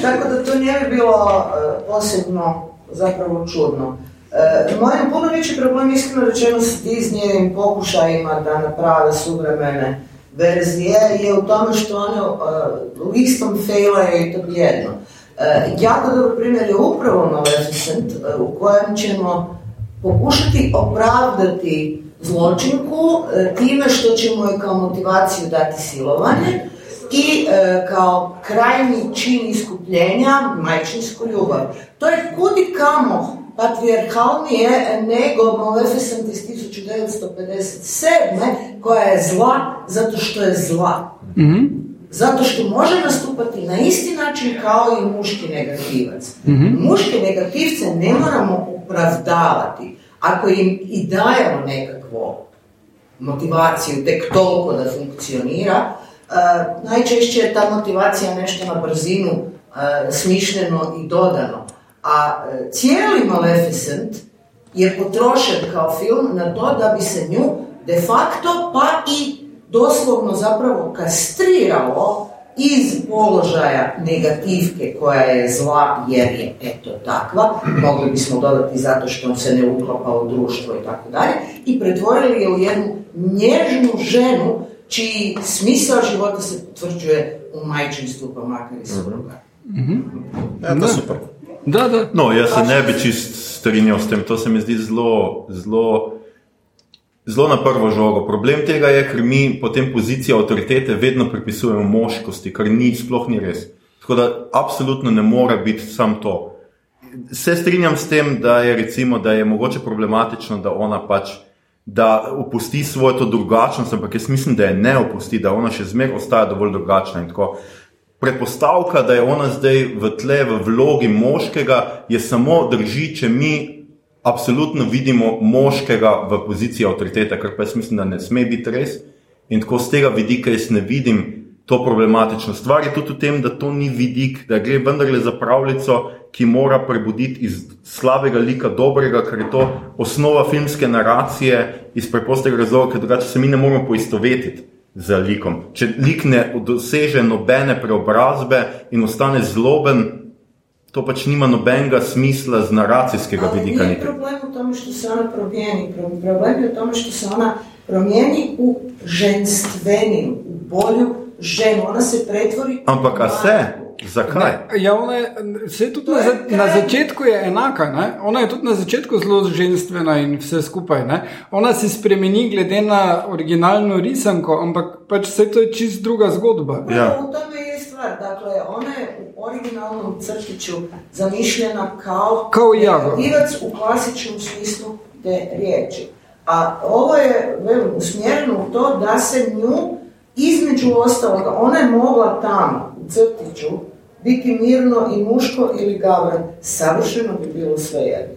Tako da to nije bi bilo eh, posebno zapravo čudno. E, moj puno veći problem, iskreno rečeno, s Disneyevim pokušajima da naprave suvremene verzije je u tome što one uh, listom failaju i to bjedno. E, jako dobar primjer je upravo Maleficent e, u kojem ćemo pokušati opravdati zločinku e, time što ćemo joj kao motivaciju dati silovanje i kao krajnji čin iskupljenja majčinsku ljubav. To je kudi kamo patrijarhalnije nego Maleficent iz 1957. koja je zla zato što je zla. Zato što može nastupati na isti način kao i muški negativac. Muške negativce ne moramo opravdavati. Ako im i dajemo nekakvo motivaciju tek toliko da funkcionira, e, najčešće je ta motivacija nešto na brzinu e, smišljeno i dodano. A e, cijeli Maleficent je potrošen kao film na to da bi se nju de facto pa i doslovno zapravo kastriralo iz položaja negativke koja je zla jer je eto takva, mogli bismo dodati zato što se ne uklapa u društvo i tako dalje, i pretvorili je u jednu nježnu ženu čiji smisao života se potvrđuje u majčinstvu pa makar i supruga. Ja, to je super. Da, da. No, jaz se ne bi čist strinjal s tem, to se mi zdi zelo, zelo, zelo na prvo žogo. Problem tega je, ker mi potem pozicijo avtoritete vedno pripisujemo moškosti, kar ni, sploh ni res. Tako da absolutno ne more biti sam to. Se strinjam s tem, da je, recimo, da je mogoče problematično, da ona pač da opusti svojo to drugačnost, ampak jaz mislim, da je ne opusti, da ona še zmeraj ostaja dovolj drugačna. in tako. Predpostavka, da je ona zdaj v tle v vlogi moškega, je samo drži, če mi absolutno vidimo moškega v poziciji avtoritete, kar pa jaz mislim, da ne sme biti res. In tako z tega vidika jaz ne vidim to problematično. Stvar je tudi v tem, da to ni vidik, da gre vendarle za pravljico, ki mora prebuditi iz slabega lika dobrega, ker je to osnova filmske naracije iz preprostega razloga, ker drugače se mi ne moremo poistovetiti z likom. Če lik ne doseže nobene preobrazbe in ostane zloben, to pač nima nobenega smisla z naracijskega Ali vidika. nije niti. problem u tome što se ona promijeni, Pro- problem je u tome što se ona promijeni u ženstveniju, u bolju ženu, ona se pretvori Ampak a se? Zakaj? Ja, ona je, vse tudi na, je za, na začetku je enaka. Ne? Ona je tudi na začetku zelo ženstvena in vse skupaj. Ne? Ona se spremeni glede na originalno risanko, ampak pač vse to je čist druga zgodba. Pa Ja. Stvar, dakle, ona je u originalnom crtiću zamišljena kao, Kao jago. negativac u klasičnom smislu te riječi. A ovo je velim, usmjereno u to da se nju, između ostaloga, ona je mogla tamo, u crtiću, biti mirno i muško ili gavran, savršeno bi bilo sve jedno.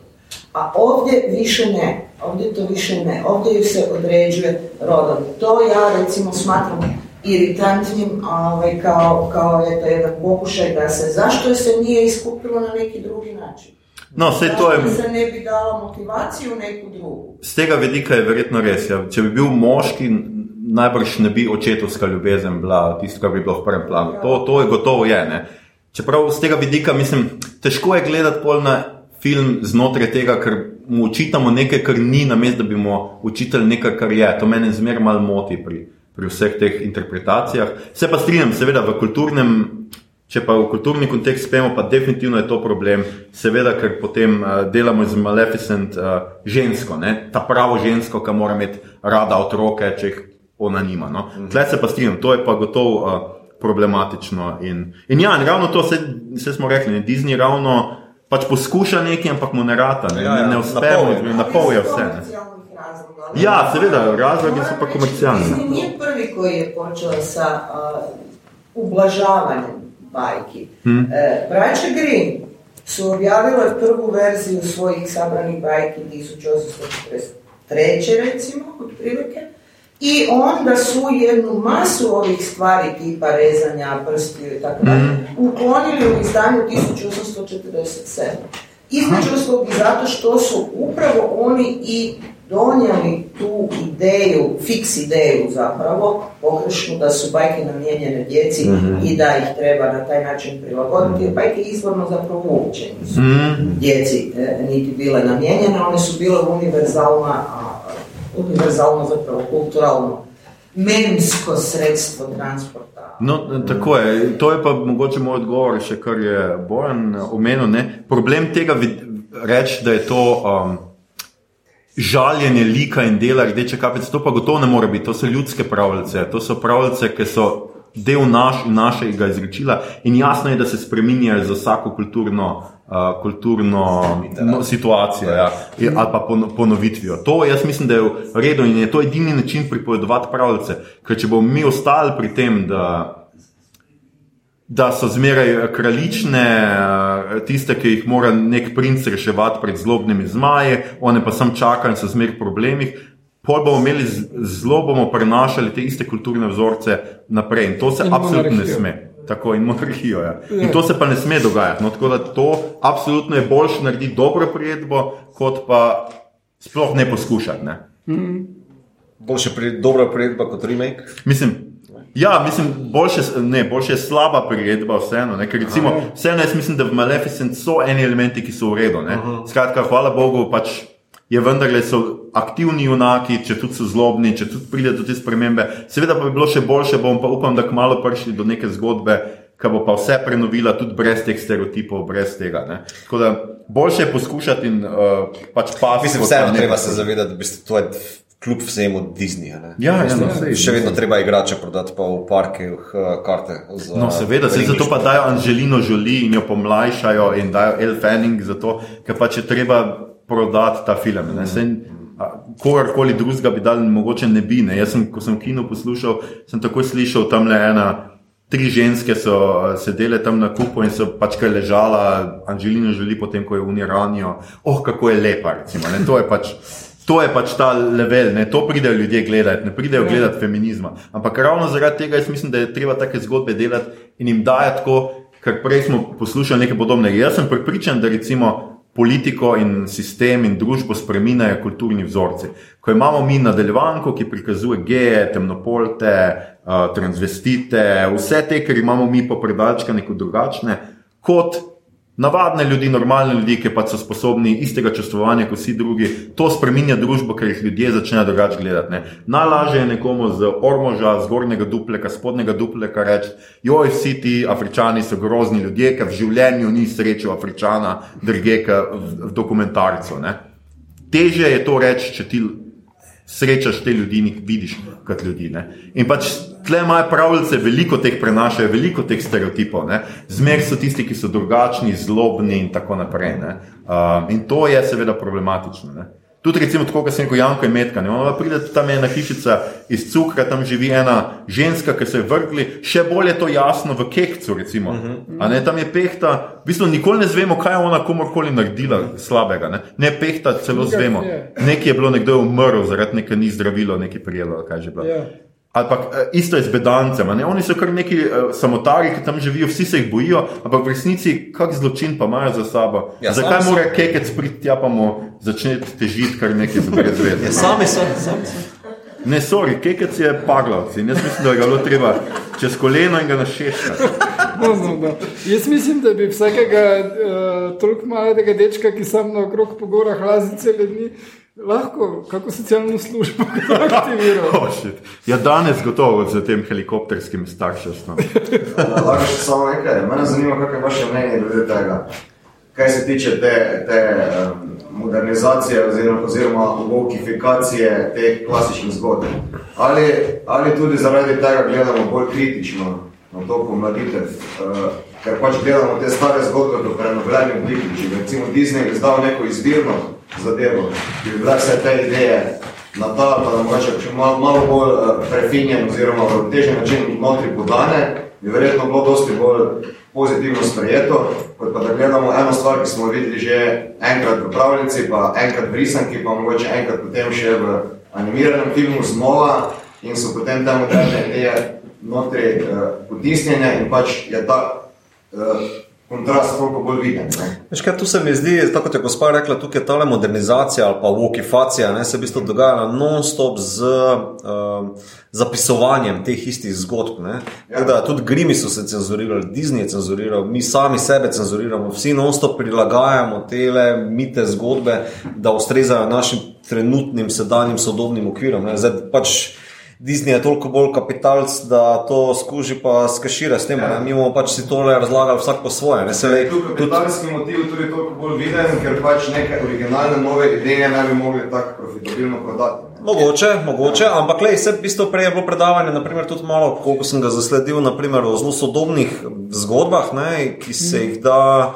A ovdje više ne, ovdje to više ne, ovdje ju se određuje rodom. To ja recimo smatram iritantnim ovaj, kao, kao eto, jedan pokušaj da se, zašto je se nije iskupilo na neki drugi način? No, vse to je. Zašto se ne bi dala motivaciju neku drugu? Z tega vidika je verjetno res. Ja. Če bi bil moški, najbrž ne bi očetovska ljubezen bila tisto, kar bi bilo v prvem planu. To, to je gotovo je. Ne. Čeprav z tega vidika mislim, težko je gledati pol na film znotraj tega, ker mu učitamo nekaj, kar ni, namesto da bi mu učitali nekaj, kar je. To mene zmeraj malo moti pri, pri vseh teh interpretacijah. Se pa strinjam, seveda v kulturnem. Če pa v kulturni kontekst spemo, pa definitivno je to problem, seveda, ker potem uh, delamo iz Maleficent uh, žensko, ne? ta pravo žensko, ki mora imeti rada otroke, če jih ona nima. No? Tle se pa strinjam, to je pa gotovo uh, problematično. In, in ja, in ravno to, vse smo rekli, ne? Disney ravno pač poskuša nekaj, ampak mu ne rata, ne, Ja, ja, ne, ne na uspe, na pol je vse. Ne? Razloga, ali- Ja, seveda, razlogi so pa komercijalni. Disney nije prvi koji je počeo sa uh, ublažavanjem bajki. Hmm. E, Braća Grimm su objavile prvu verziju svojih sabranih bajki 1843. recimo, otprilike. I onda su jednu masu ovih stvari tipa rezanja, prstiju i tako dalje uklonili u izdanju 1847. Između ostalog i zato što su upravo oni i donijeli tu ideju, fiks ideju zapravo, pogrešnu da su bajke namijenjene djeci i da ih treba na taj način prilagoditi, jer bajke izvorno zapravo uopće nisu djeci e, niti bile namijenjene, one su bile univerzalna, a, univerzalno zapravo kulturalno memsko sredstvo transporta. No, tako je. To je pa mogoče moj odgovor, še kar je Bojan omenil. Ne? Problem tega reči, da je to um, žaljenje lika in dela rdeče kapice, to pa gotovo ne more biti. To so ljudske pravljice, to so pravljice, ki so del naš, našega izrečila in jasno je, da se spreminjajo za vsako kulturno. Uh, kulturno no, situacijo ja, ali pa pono- ponovitvijo. To jaz mislim, da je v redu in je to edini način pripovedovati pravljice. Ker če bomo mi ostali pri tem, da da so zmeraj kraljične, eh, tiste, ki jih mora nek princ reševati pred zlobnimi zmaji, one pa sam čakajo in so zmeraj v problemih. Pol bomo imeli zelo, bomo prenašali te iste kulturne vzorce naprej in to se In absolutno ne sme. Tako in monarhijo. Ja. In to se pa ne sme dogajati. No, tako da to absolutno je boljše narediti dobro prijedbo, kot pa sploh ne poskušati. Ne. Boljše pri, dobra priredba kot remake. Mislim, ja, mislim, boljše, ne, boljše je slaba priredba, vseeno. Ne, ker recimo, vseeno jaz mislim, da v Maleficent so eni elementi, ki so v redu. ne. Skratka, hvala Bogu, pač je vendarle so aktivni junaki, če tudi so zlobni, če tudi pride do te spremembe. Seveda pa bi bilo še boljše, bom pa upam, da kmalo prišli do neke zgodbe, ki bo pa vse prenovila, tudi brez teh stereotipov, brez tega. Ne. Tako da boljše je poskušati in uh, pač pa Mislim, vseeno treba se zavedati, da v bistvu to je kljub vsemu Disneyja. ne. Ja, ja, no, sej, Še vedno treba igrače prodati pa v parkih eh, karte. Za No, seveda, se zato pa dajo Anželino Žoli in jo pomlajšajo in dajo El Fanning, zato, ker pač je treba prodati ta film. Ne. Sej, a, Kogarkoli drugega bi dal, mogoče ne bi. Ne. Jaz sem, ko sem kino poslušal, sem takoj slišal tam le ena. Tri ženske so a, sedele tam na kupu in so pač kaj ležala, Anželina želi potem, ko je uniranijo. Oh, kako je lepa, recimo. Ne. To je pač. To je pač ta level, ne? to pridejo ljudje gledati, ne pridejo gledati feminizma. Ampak ravno zaradi tega jaz mislim, da je treba take zgodbe delati in jim dajati tako, ker prej smo poslušali nekaj podobnega. Jaz sem pripričan, da recimo politiko in sistem in družbo spreminjajo kulturni vzorci. Ko imamo mi nadaljevanko, ki prikazuje geje, temnopolte, uh, transvestite, vse te, ker imamo mi po predalčkah neko drugačne, kot navadne ljudi, normalne ljudi, ki pa so sposobni istega čustvovanja kot vsi drugi, to spreminja družbo, ker jih ljudje začnejo drugače gledati. Ne. Najlažje je nekomu z ormoža, zgornjega dupleka, spodnjega dupleka reči: Joj, vsi ti Afričani so grozni ljudje, ker v življenju ni srečal Afričana, drge v, v dokumentarcu. Ne. Teže je to reči, če ti srečaš te ljudi in jih vidiš kot ljudi. Ne. In pač tle imajo pravljice, veliko teh prenašajo, veliko teh stereotipov. ne. Zmer so tisti, ki so drugačni, zlobni in tako naprej. ne. Um, in to je seveda problematično. Ne. Tudi, recimo, tako kot sem rekel, Janko je metka. Ne? Ona pride tam ena hišica iz cukra, tam živi ena ženska, ki se je vrgli, še bolj je to jasno v kekcu. Recimo. Uh -huh. A ne tam je pehta, v bistvu nikoli ne zvemo, kaj je ona komorkoli naredila slabega. Ne, ne pehta, celo Nikak zvemo. je. Bilo nekdo je umrl zaradi nekaj ni zdravilo, nekaj prijelo, kaj že bilo. Ja. Ali pa eh, isto je z bedancem. a ne. Oni so kar neki uh, samotari, ki tam živijo, vsi se jih bojijo, ampak v resnici kak zločin pa imajo za sabo. Ja, Zakaj mora kekec priti tja, pa mu začne težiti kar nekaj za brez veze? Ja, sami so, sami so. Ne, sorry, kekec je paglavc in jaz mislim, da ga je bilo treba čez koleno in ga našešati. No, no, no. Jaz mislim, da bi vsakega uh, toliko malega dečka, ki sam na okrog po gorah lazi cele dni, lahko kako socialno službo aktiviral. Oh, shit. ja, danes gotovo z tem helikopterskim starševstvom. Lahko še samo nekaj. Mene zanima, kakšno je vaše mnenje glede tega. Kaj se tiče te, te modernizacije oziroma, oziroma vokifikacije teh klasičnih zgodb. Ali, ali tudi zaradi tega gledamo bolj kritično na to pomladitev, uh, ker pač gledamo te stare zgodbe v prenovljeni obliki. Če bi recimo Disney izdal neko izvirno zadevo, bi bile vse te ideje na ta, pa da mogoče še malo, malo bolj uh, prefinjen oziroma v težji način notri podane, bi verjetno bilo dosti bolj pozitivno sprejeto, kot pa da gledamo eno stvar, ki smo videli že enkrat v pravljici, pa enkrat v risanki, pa mogoče enkrat potem še v animiranem filmu znova in so potem te moderne ideje notri uh, potisnjene in pač je ta uh, kontrast toliko bolj viden. Veš kaj, tu se mi zdi, tako kot je gospa rekla, tukaj ta modernizacija ali pa vokifacija, ne, se v bistvu dogajala non-stop z um, zapisovanjem teh istih zgodb. Ne. Tako Da, tudi Grimi so se cenzurirali, Disney je cenzuriral, mi sami sebe cenzuriramo, vsi non-stop prilagajamo te mite zgodbe, da ustrezajo našim trenutnim, sedanjim, sodobnim okvirom. Ne. Zdaj, pač, Disney je toliko bolj kapitalc, da to skuži pa skašira s tem. Ja. Mi bomo pač si tole razlagali vsak po svoje. Ne, se, lej, Tu kapitalski motiv tudi toliko bolj viden, ker pač neke originalne nove ideje ne bi mogli tako profitabilno prodati. ne. Mogoče, mogoče, ampak lej, se v bistvu prej je bilo predavanje, naprimer, tudi malo, koliko sem ga zasledil, naprimer, o zelo sodobnih zgodbah, ne, ki se jih da.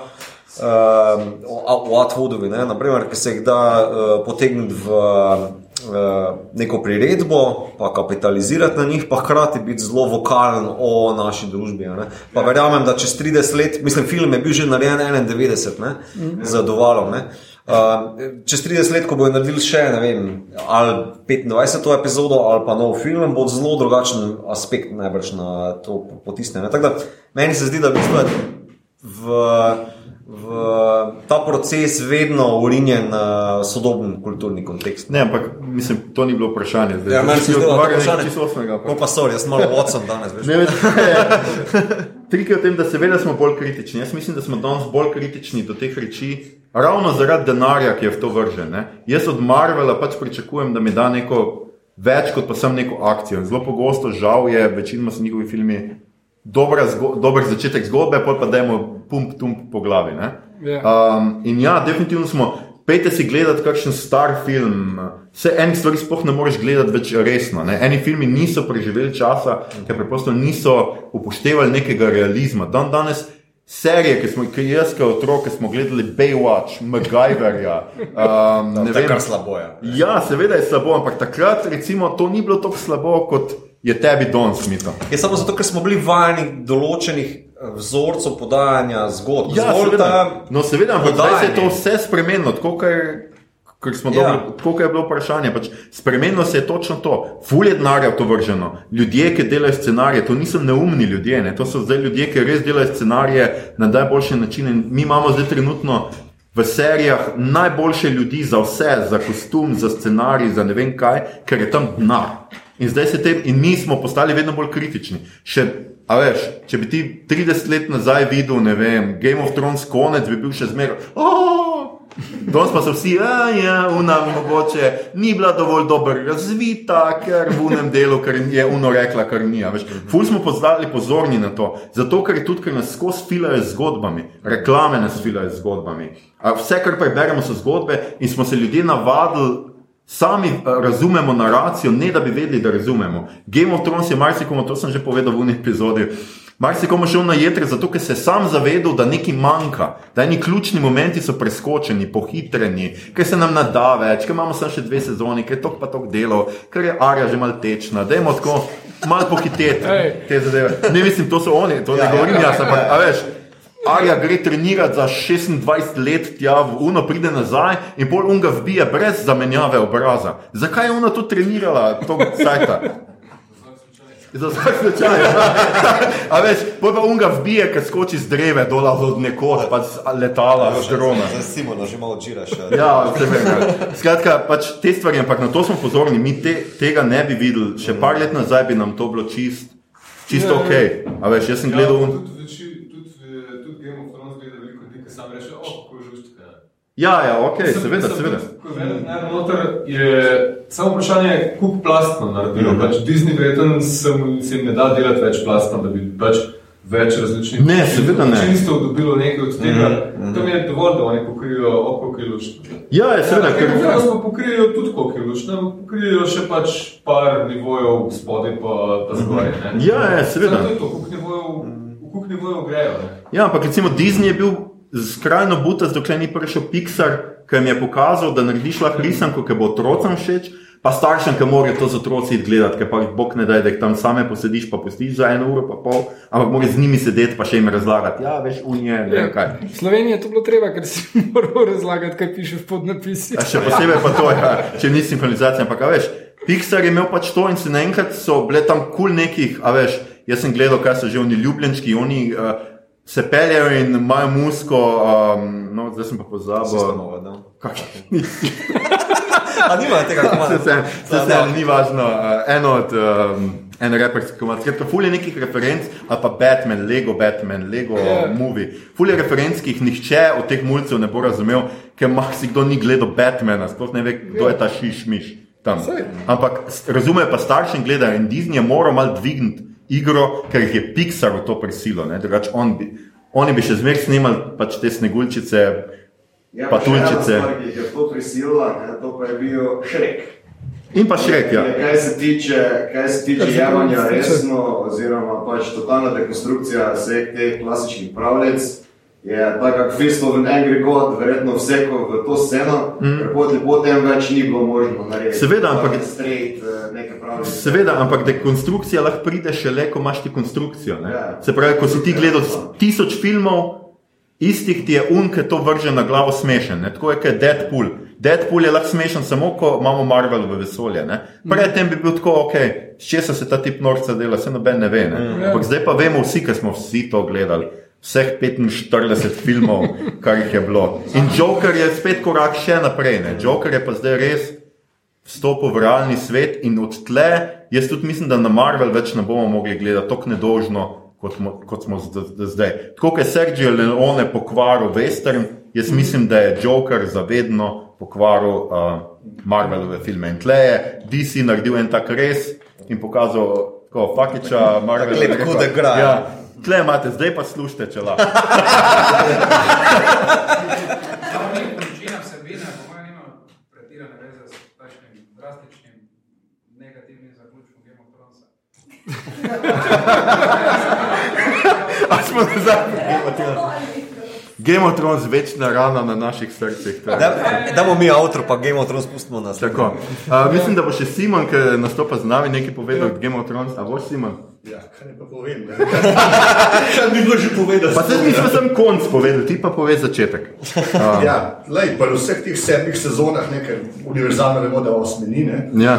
Uh, v Atwoodovi, ne, naprimer, ki se jih da uh, potegniti v neko priredbo, pa kapitalizirati na njih, pa hkrati biti zelo vokalen o naši družbi. Ne. Pa verjamem, da čez 30 let, mislim, film je bil že narejen 91, ne, za dovalom. Ne. Uh, čez 30 let, ko bodo naredili še vem, ali 25. epizodo, ali pa nov film, bo zelo drugačen aspekt najbrž na to potisnjen. Tako da meni se zdi, da v bistvu v, v ta proces vedno urinjen na sodoben kulturni kontekst. Ne, ampak mislim, to ni bilo vprašanje. Zdaj, Ja, meni se zdi, da je vprašanje. čisto osmega, pa- No, pa sorry, jaz malo odsem danes. Veš. Ne, več, Trik je v tem, da seveda smo bolj kritični. Jaz mislim, da smo danes bolj kritični do teh reči, ravno zaradi denarja, ki je v to vržen. Ne. Jaz od Marvela pač pričakujem, da mi da neko več kot pa sem neko akcijo. In Zelo pogosto, žal je, večinoma so njihovi filmi dobra dober začetek zgodbe, pol pa dajmo pump, tump po glavi. ne. Ja. Um, in ja, definitivno smo. Pejte si gledati kakšen star film. Vse ene stvari sploh ne moreš gledati več resno. Ne? Eni filmi niso preživeli časa, ker preprosto niso upoštevali nekega realizma. Dan danes serije, ki smo jih jaz, kot otrok, ki smo gledali Baywatch, MacGyverja. Um, ne je vem, kar slabo. Ja. Ja, seveda je slabo, ampak takrat recimo, to ni bilo tako slabo, kot je tebi danes, Mito. Je samo zato, ker smo bili vajeni določenih eh, vzorcev podajanja zgodb. Ja, Zgolj seveda. ta- No, seveda, ampak zdaj se je to vse spremenilo, tako kot Ker smo Ja. dobili, je bilo vprašanje. Pač spremenilo se je točno to. Ful je denarja to vrženo. Ljudje, ki delajo scenarije, to niso neumni ljudje, ne? to so zdaj ljudje, ki res delajo scenarije na najboljši način. In mi imamo zdaj trenutno v serijah najboljše ljudi za vse, za kostum, za scenarij, za ne vem kaj, ker je tam denar. In zdaj se tem, in mi smo postali vedno bolj kritični. Še, a veš, če bi ti 30 let nazaj videl, ne vem, Game of Thrones konec, bi bil še zmeraj. Danes pa so vsi, da je una mogoče ni bila dovolj dobro razvita, ker v unem delu, je uno rekla, kar ni. a. Ful smo postali pozorni na to, zato ker tudi, ker nas skozi filajo z zgodbami, reklame nas filajo z zgodbami. A vse, kar preberemo, so zgodbe in smo se ljudje navadili. Sami eh, razumemo naracijo, ne da bi vedeli, da razumemo. Game of Thrones je marsikomu, to sem že povedal v uni epizodi, marsikomu šel na jedre, zato ker se je sam zavedal, da nekaj manjka, da eni ključni momenti so preskočeni, pohitreni, ker se nam nada več, ker imamo samo še dve sezoni, ker je tok pa tok delo, ker je Arja že mal tečna, da je tako malo pohiteti te zadeve. Ne mislim, to so oni, to ne govorim jaz, ampak a veš. Arja gre trenirati za 26 let tja, v Uno pride nazaj in pol unga vbije brez zamenjave obraza. Zakaj je Una to trenirala, to sajta? Za vsak slučaj. A veš, pol pa unga vbije, ker skoči z dreve dol od nekoga, pa z letala, z drona. Zdaj Simona že malo čiraš. Ja, vse vem. ja. Skratka, pač te stvari, ampak na to smo pozorni, mi te, tega ne bi videli. Še par let nazaj bi nam to bilo čist, čisto Ja, ok. A veš, jaz sem gledal. Ja, tudi, veči, tudi, eh, tudi Game of Thrones gleda veliko ljudi, ki sam reče, oh, kako je žuštka. Ja, ja, ok, seveda, seveda. Je vedel, ne, noter je samo vprašanje, koliko plastno naredilo. Mm -hmm. pač Disney verjetno se, se jim ne da delati več plastno, da bi pač več različnih Ne, seveda ne. činstev dobilo nekaj od tega. Mm -hmm. To mi je dovolj, da oni pokrijejo oko, ki je luštno. Ja, je, seveda, Ja, ker ker pa pokrijejo tudi je luštno, pokrijejo še pač par nivojev spodaj pa, pa zgoraj. ne. Ja, ja, seveda. Samo To je to, koliko nivojev, koliko nivojev grejo. Ne. Ja, ampak recimo Disney je bil skrajno butast, dokler ni prišel Pixar, ki jim je pokazal, da narediš lahko risanko, ki bo otrocem všeč, pa staršem, ki morajo to z otroci gledati, ker pa jih Bog ne da, da jih tam same posediš, pa pustiš za eno uro, pa pol, ampak moraš z njimi sedeti, pa še jim razlagati, ja, veš, unije, ne vem kaj. V Sloveniji je to bilo treba, ker si moral razlagati, kaj piše v podnapisih. A še posebej pa to, ja, če ni sinhronizacija, ampak a veš. Pixar je imel pač to in se naenkrat so bile tam kul cool nekih, a veš, jaz sem gledal, kaj so že oni ljubljenčki, oni uh, se peljejo in imajo musko, um, no zdaj sem pa pozabil. Stanova, Kakšni A nima tega Se komada? vse, se vse, ni važno. Uh, eno od um, en reperski komad. Skratka, ful je nekih referenc, ali pa Batman, Lego Batman, Lego Ja. yeah. movie. Ful je referenc, ki jih nihče od teh mulcev ne bo razumel, ker marsikdo ni gledal Batmana, sploh ne ve, kdo je ta šišmiš tam. Saj. Ampak razumejo pa starši in gledajo in Disney je moral mal dvigniti igro, ker jih je Pixar v to prisilo. ne, drugače On bi, oni bi še zmeraj snimali pač te sneguljčice. Ja, Pa še tulčice. stvar, ki jih je to prisilila, ne, to pa je bil Šrek. In pa Šrek, ja. Kaj se tiče, kaj se tiče jemanja resno, oziroma pač totalna dekonstrukcija vseh teh klasičnih pravljic, je tako kot Fist of an Angry God, verjetno vseko v to sceno, mm. ker potem, potem več ni bilo možno narediti. Seveda, ampak- Straight, eh. Seveda, ampak dekonstrukcija lahko pride šele, ko imaš ti konstrukcijo. ne. Ja. Se pravi, ko si ti gledal tisoč filmov, istih ti je un, ki to vrže na glavo smešen. Ne? Tako je kot Deadpool. Deadpool je lahko smešen samo, ko imamo Marvel v vesolje. ne. Predtem bi bil tako, ok, s česa se ta tip norca dela, se noben ne ve. Ne? Ampak zdaj pa vemo vsi, ker smo vsi to gledali. Vseh 45 filmov, kar jih je bilo. In Joker je spet korak še naprej. Ne? Joker je pa zdaj res vstopil v realni svet in od tle, jaz tudi mislim, da na Marvel več ne bomo mogli gledati tako nedožno, kot, mo, kot smo zd- zd- zdaj. Tako kot je Sergio Leone pokvaril western, jaz mislim, da je Joker zavedno pokvaril uh, Marvelove filme. In tle je DC naredil en tak res in pokazal ko Fakiča, Marvel. coup de grace. Ja, tle imate, zdaj pa slušajte, če lahko. Količina vsebine, po mojem, nima pretirane veze s takšnim drastičnim negativnim zaključkom Game of Thronsa. A smo nazaj Game of Thrones. Večna rana na naših srcih. Da, da bomo mi avtor, pa Game of Thrones pustimo na Tako. Uh, mislim, da bo še Simon, ki nastopa z nami, nekaj povedal od Game of Thrones. A boš Simon? Ja, kaj ne pa povem? Kaj bi bilo že povedati? Pa se mi smo sem konc povedal, ti pa povej začetek. Uh, Ja, lej, pa v vseh teh sedmih sezonah, nekaj univerzalno vemo, da osmenine. ja.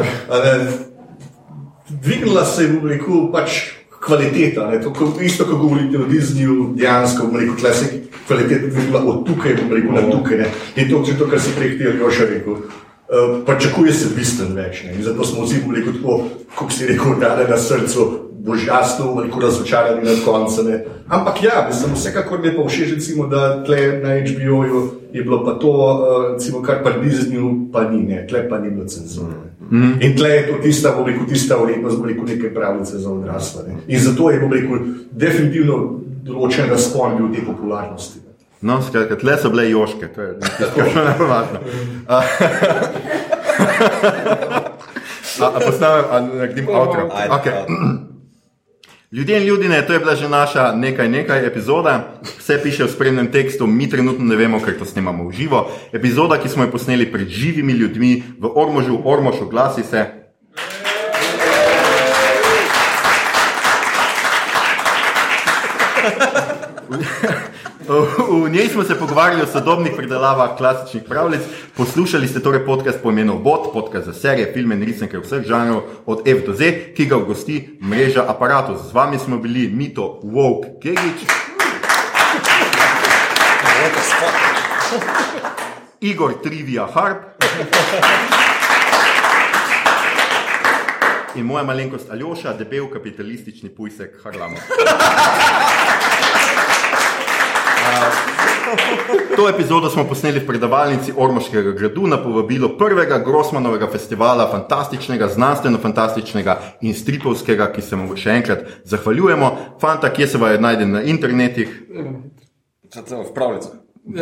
Dvignila se je, bom rekel, pač kvaliteta. Ne? To, ko, isto, ko govorite o Disneyju, dejansko, bom rekel, tle se je kvaliteta dvignila od tukaj, bom rekel, na tukaj. Ne? In to, če to, kar si prej ti Aljoša rekel. Uh, Pričakuje se bistveno več. Ne? In zato smo vsi, tako, kot si rekel, dane na srcu, božjasno, bom rekel, razočarani na koncu. ne. Ampak ja, mislim, vsekakor mi je pa všeč, recimo, da tle na HBO-ju je bilo pa to, uh, recimo, kar pa Disneyju pa ni, ne? tle pa ni bilo cenzure. Mm. In tle je to tista, bom rekel, tista vrednost, bom rekel, neke pravljice za odrasle. Ne? In zato je, bom rekel, definitivno določen razpon bil te popularnosti. ne. No, skratka, tle so bile joške, to je nekaj nevrvatno. A, a postavim, a naredim avtro. Ajde, Okay. Ljudje in ljudje, to je bila že naša nekaj, nekaj epizoda, vse piše v spremnem tekstu, mi trenutno ne vemo, ker to snemamo v živo. Epizoda, ki smo jo posneli pred živimi ljudmi v Ormožu, Ormož, oglasi se. V njej smo se pogovarjali o sodobnih predelavah klasičnih pravljic. Poslušali ste torej podcast po imenu Bot, podcast za serije, filme in risanke vseh žanrov od F do Z, ki ga gosti mreža Apparatus. Z vami smo bili Mito Woke Kegič, Igor Trivia Harp in moja malenkost Aljoša, debel kapitalistični pujsek Harlamo. To epizodo smo posneli v predavalnici Ormoškega gradu na povabilo prvega Grossmanovega festivala, fantastičnega, znanstveno-fantastičnega in stripovskega, ki se mu še enkrat zahvaljujemo. Fanta, kje se vaje najde na internetih, V pravljicah.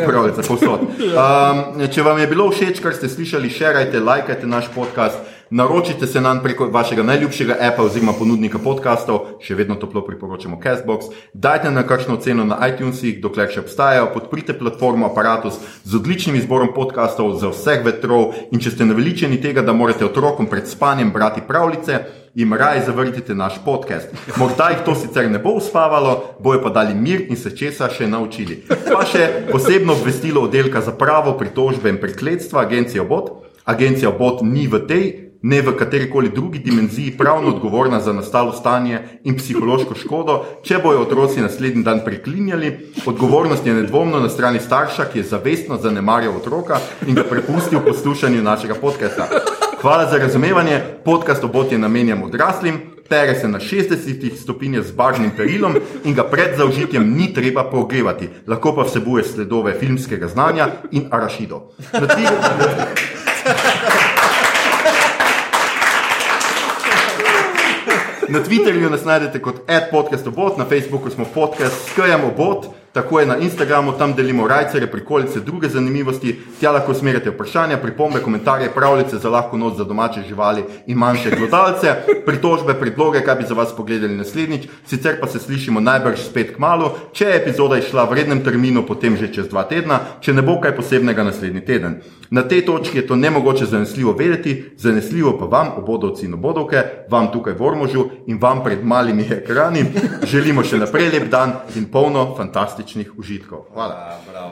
pravljica povsod. Um, če vam je bilo všeč, kar ste slišali, šerajte, lajkajte naš podcast. Naročite se nam preko vašega najljubšega appa oziroma ponudnika podkastov, še vedno toplo priporočamo Castbox. Dajte nam kakšno oceno na iTunesih, dokler še obstajajo, podprite platformo Apparatus z odličnim izborom podkastov za vseh vetrov in če ste naveličeni tega, da morate otrokom pred spanjem brati pravljice, jim raje zavrtite naš podcast. Morda jih to sicer ne bo uspavalo, bojo pa dali mir in se česa še naučili. Pa še posebno obvestilo oddelka za pravo, pritožbe in prekletstva, agencija BOT. Agencija BOT ni v tej, ne v katerikoli drugi dimenziji pravno odgovorna za nastalo stanje in psihološko škodo, če bojo otroci naslednji dan preklinjali. Odgovornost je nedvomno na strani starša, ki je zavestno zanemarjal otroka in ga prepustil poslušanju našega podcasta. Hvala za razumevanje. Podcast obot je namenjen odraslim, pere se na 60 stopinjah z barvnim perilom in ga pred zaužitjem ni treba pogrevati. Lahko pa vsebuje sledove filmskega znanja in arašidov. Na Twitterju- Na Twitterju nas najdete kot adpodcastobot, na Facebooku smo podcast skajamo bot, tako je na Instagramu, tam delimo rajcere, prikolice, druge zanimivosti. Tja lahko usmerjate vprašanja, pripombe, komentarje, pravljice za lahko noč za domače živali in manjše glodalce, pritožbe, predloge, kaj bi za vas pogledali naslednjič. Sicer pa se slišimo najbrž spet k malu, če je epizoda išla v rednem terminu, potem že čez dva tedna, če ne bo kaj posebnega naslednji teden. Na tej točki je to nemogoče zanesljivo vedeti, zanesljivo pa vam, obodovci in obodovke, vam tukaj v Ormožu in vam pred malimi ekrani želimo še naprej lep dan in polno fantastičnih užitkov. Hvala. A,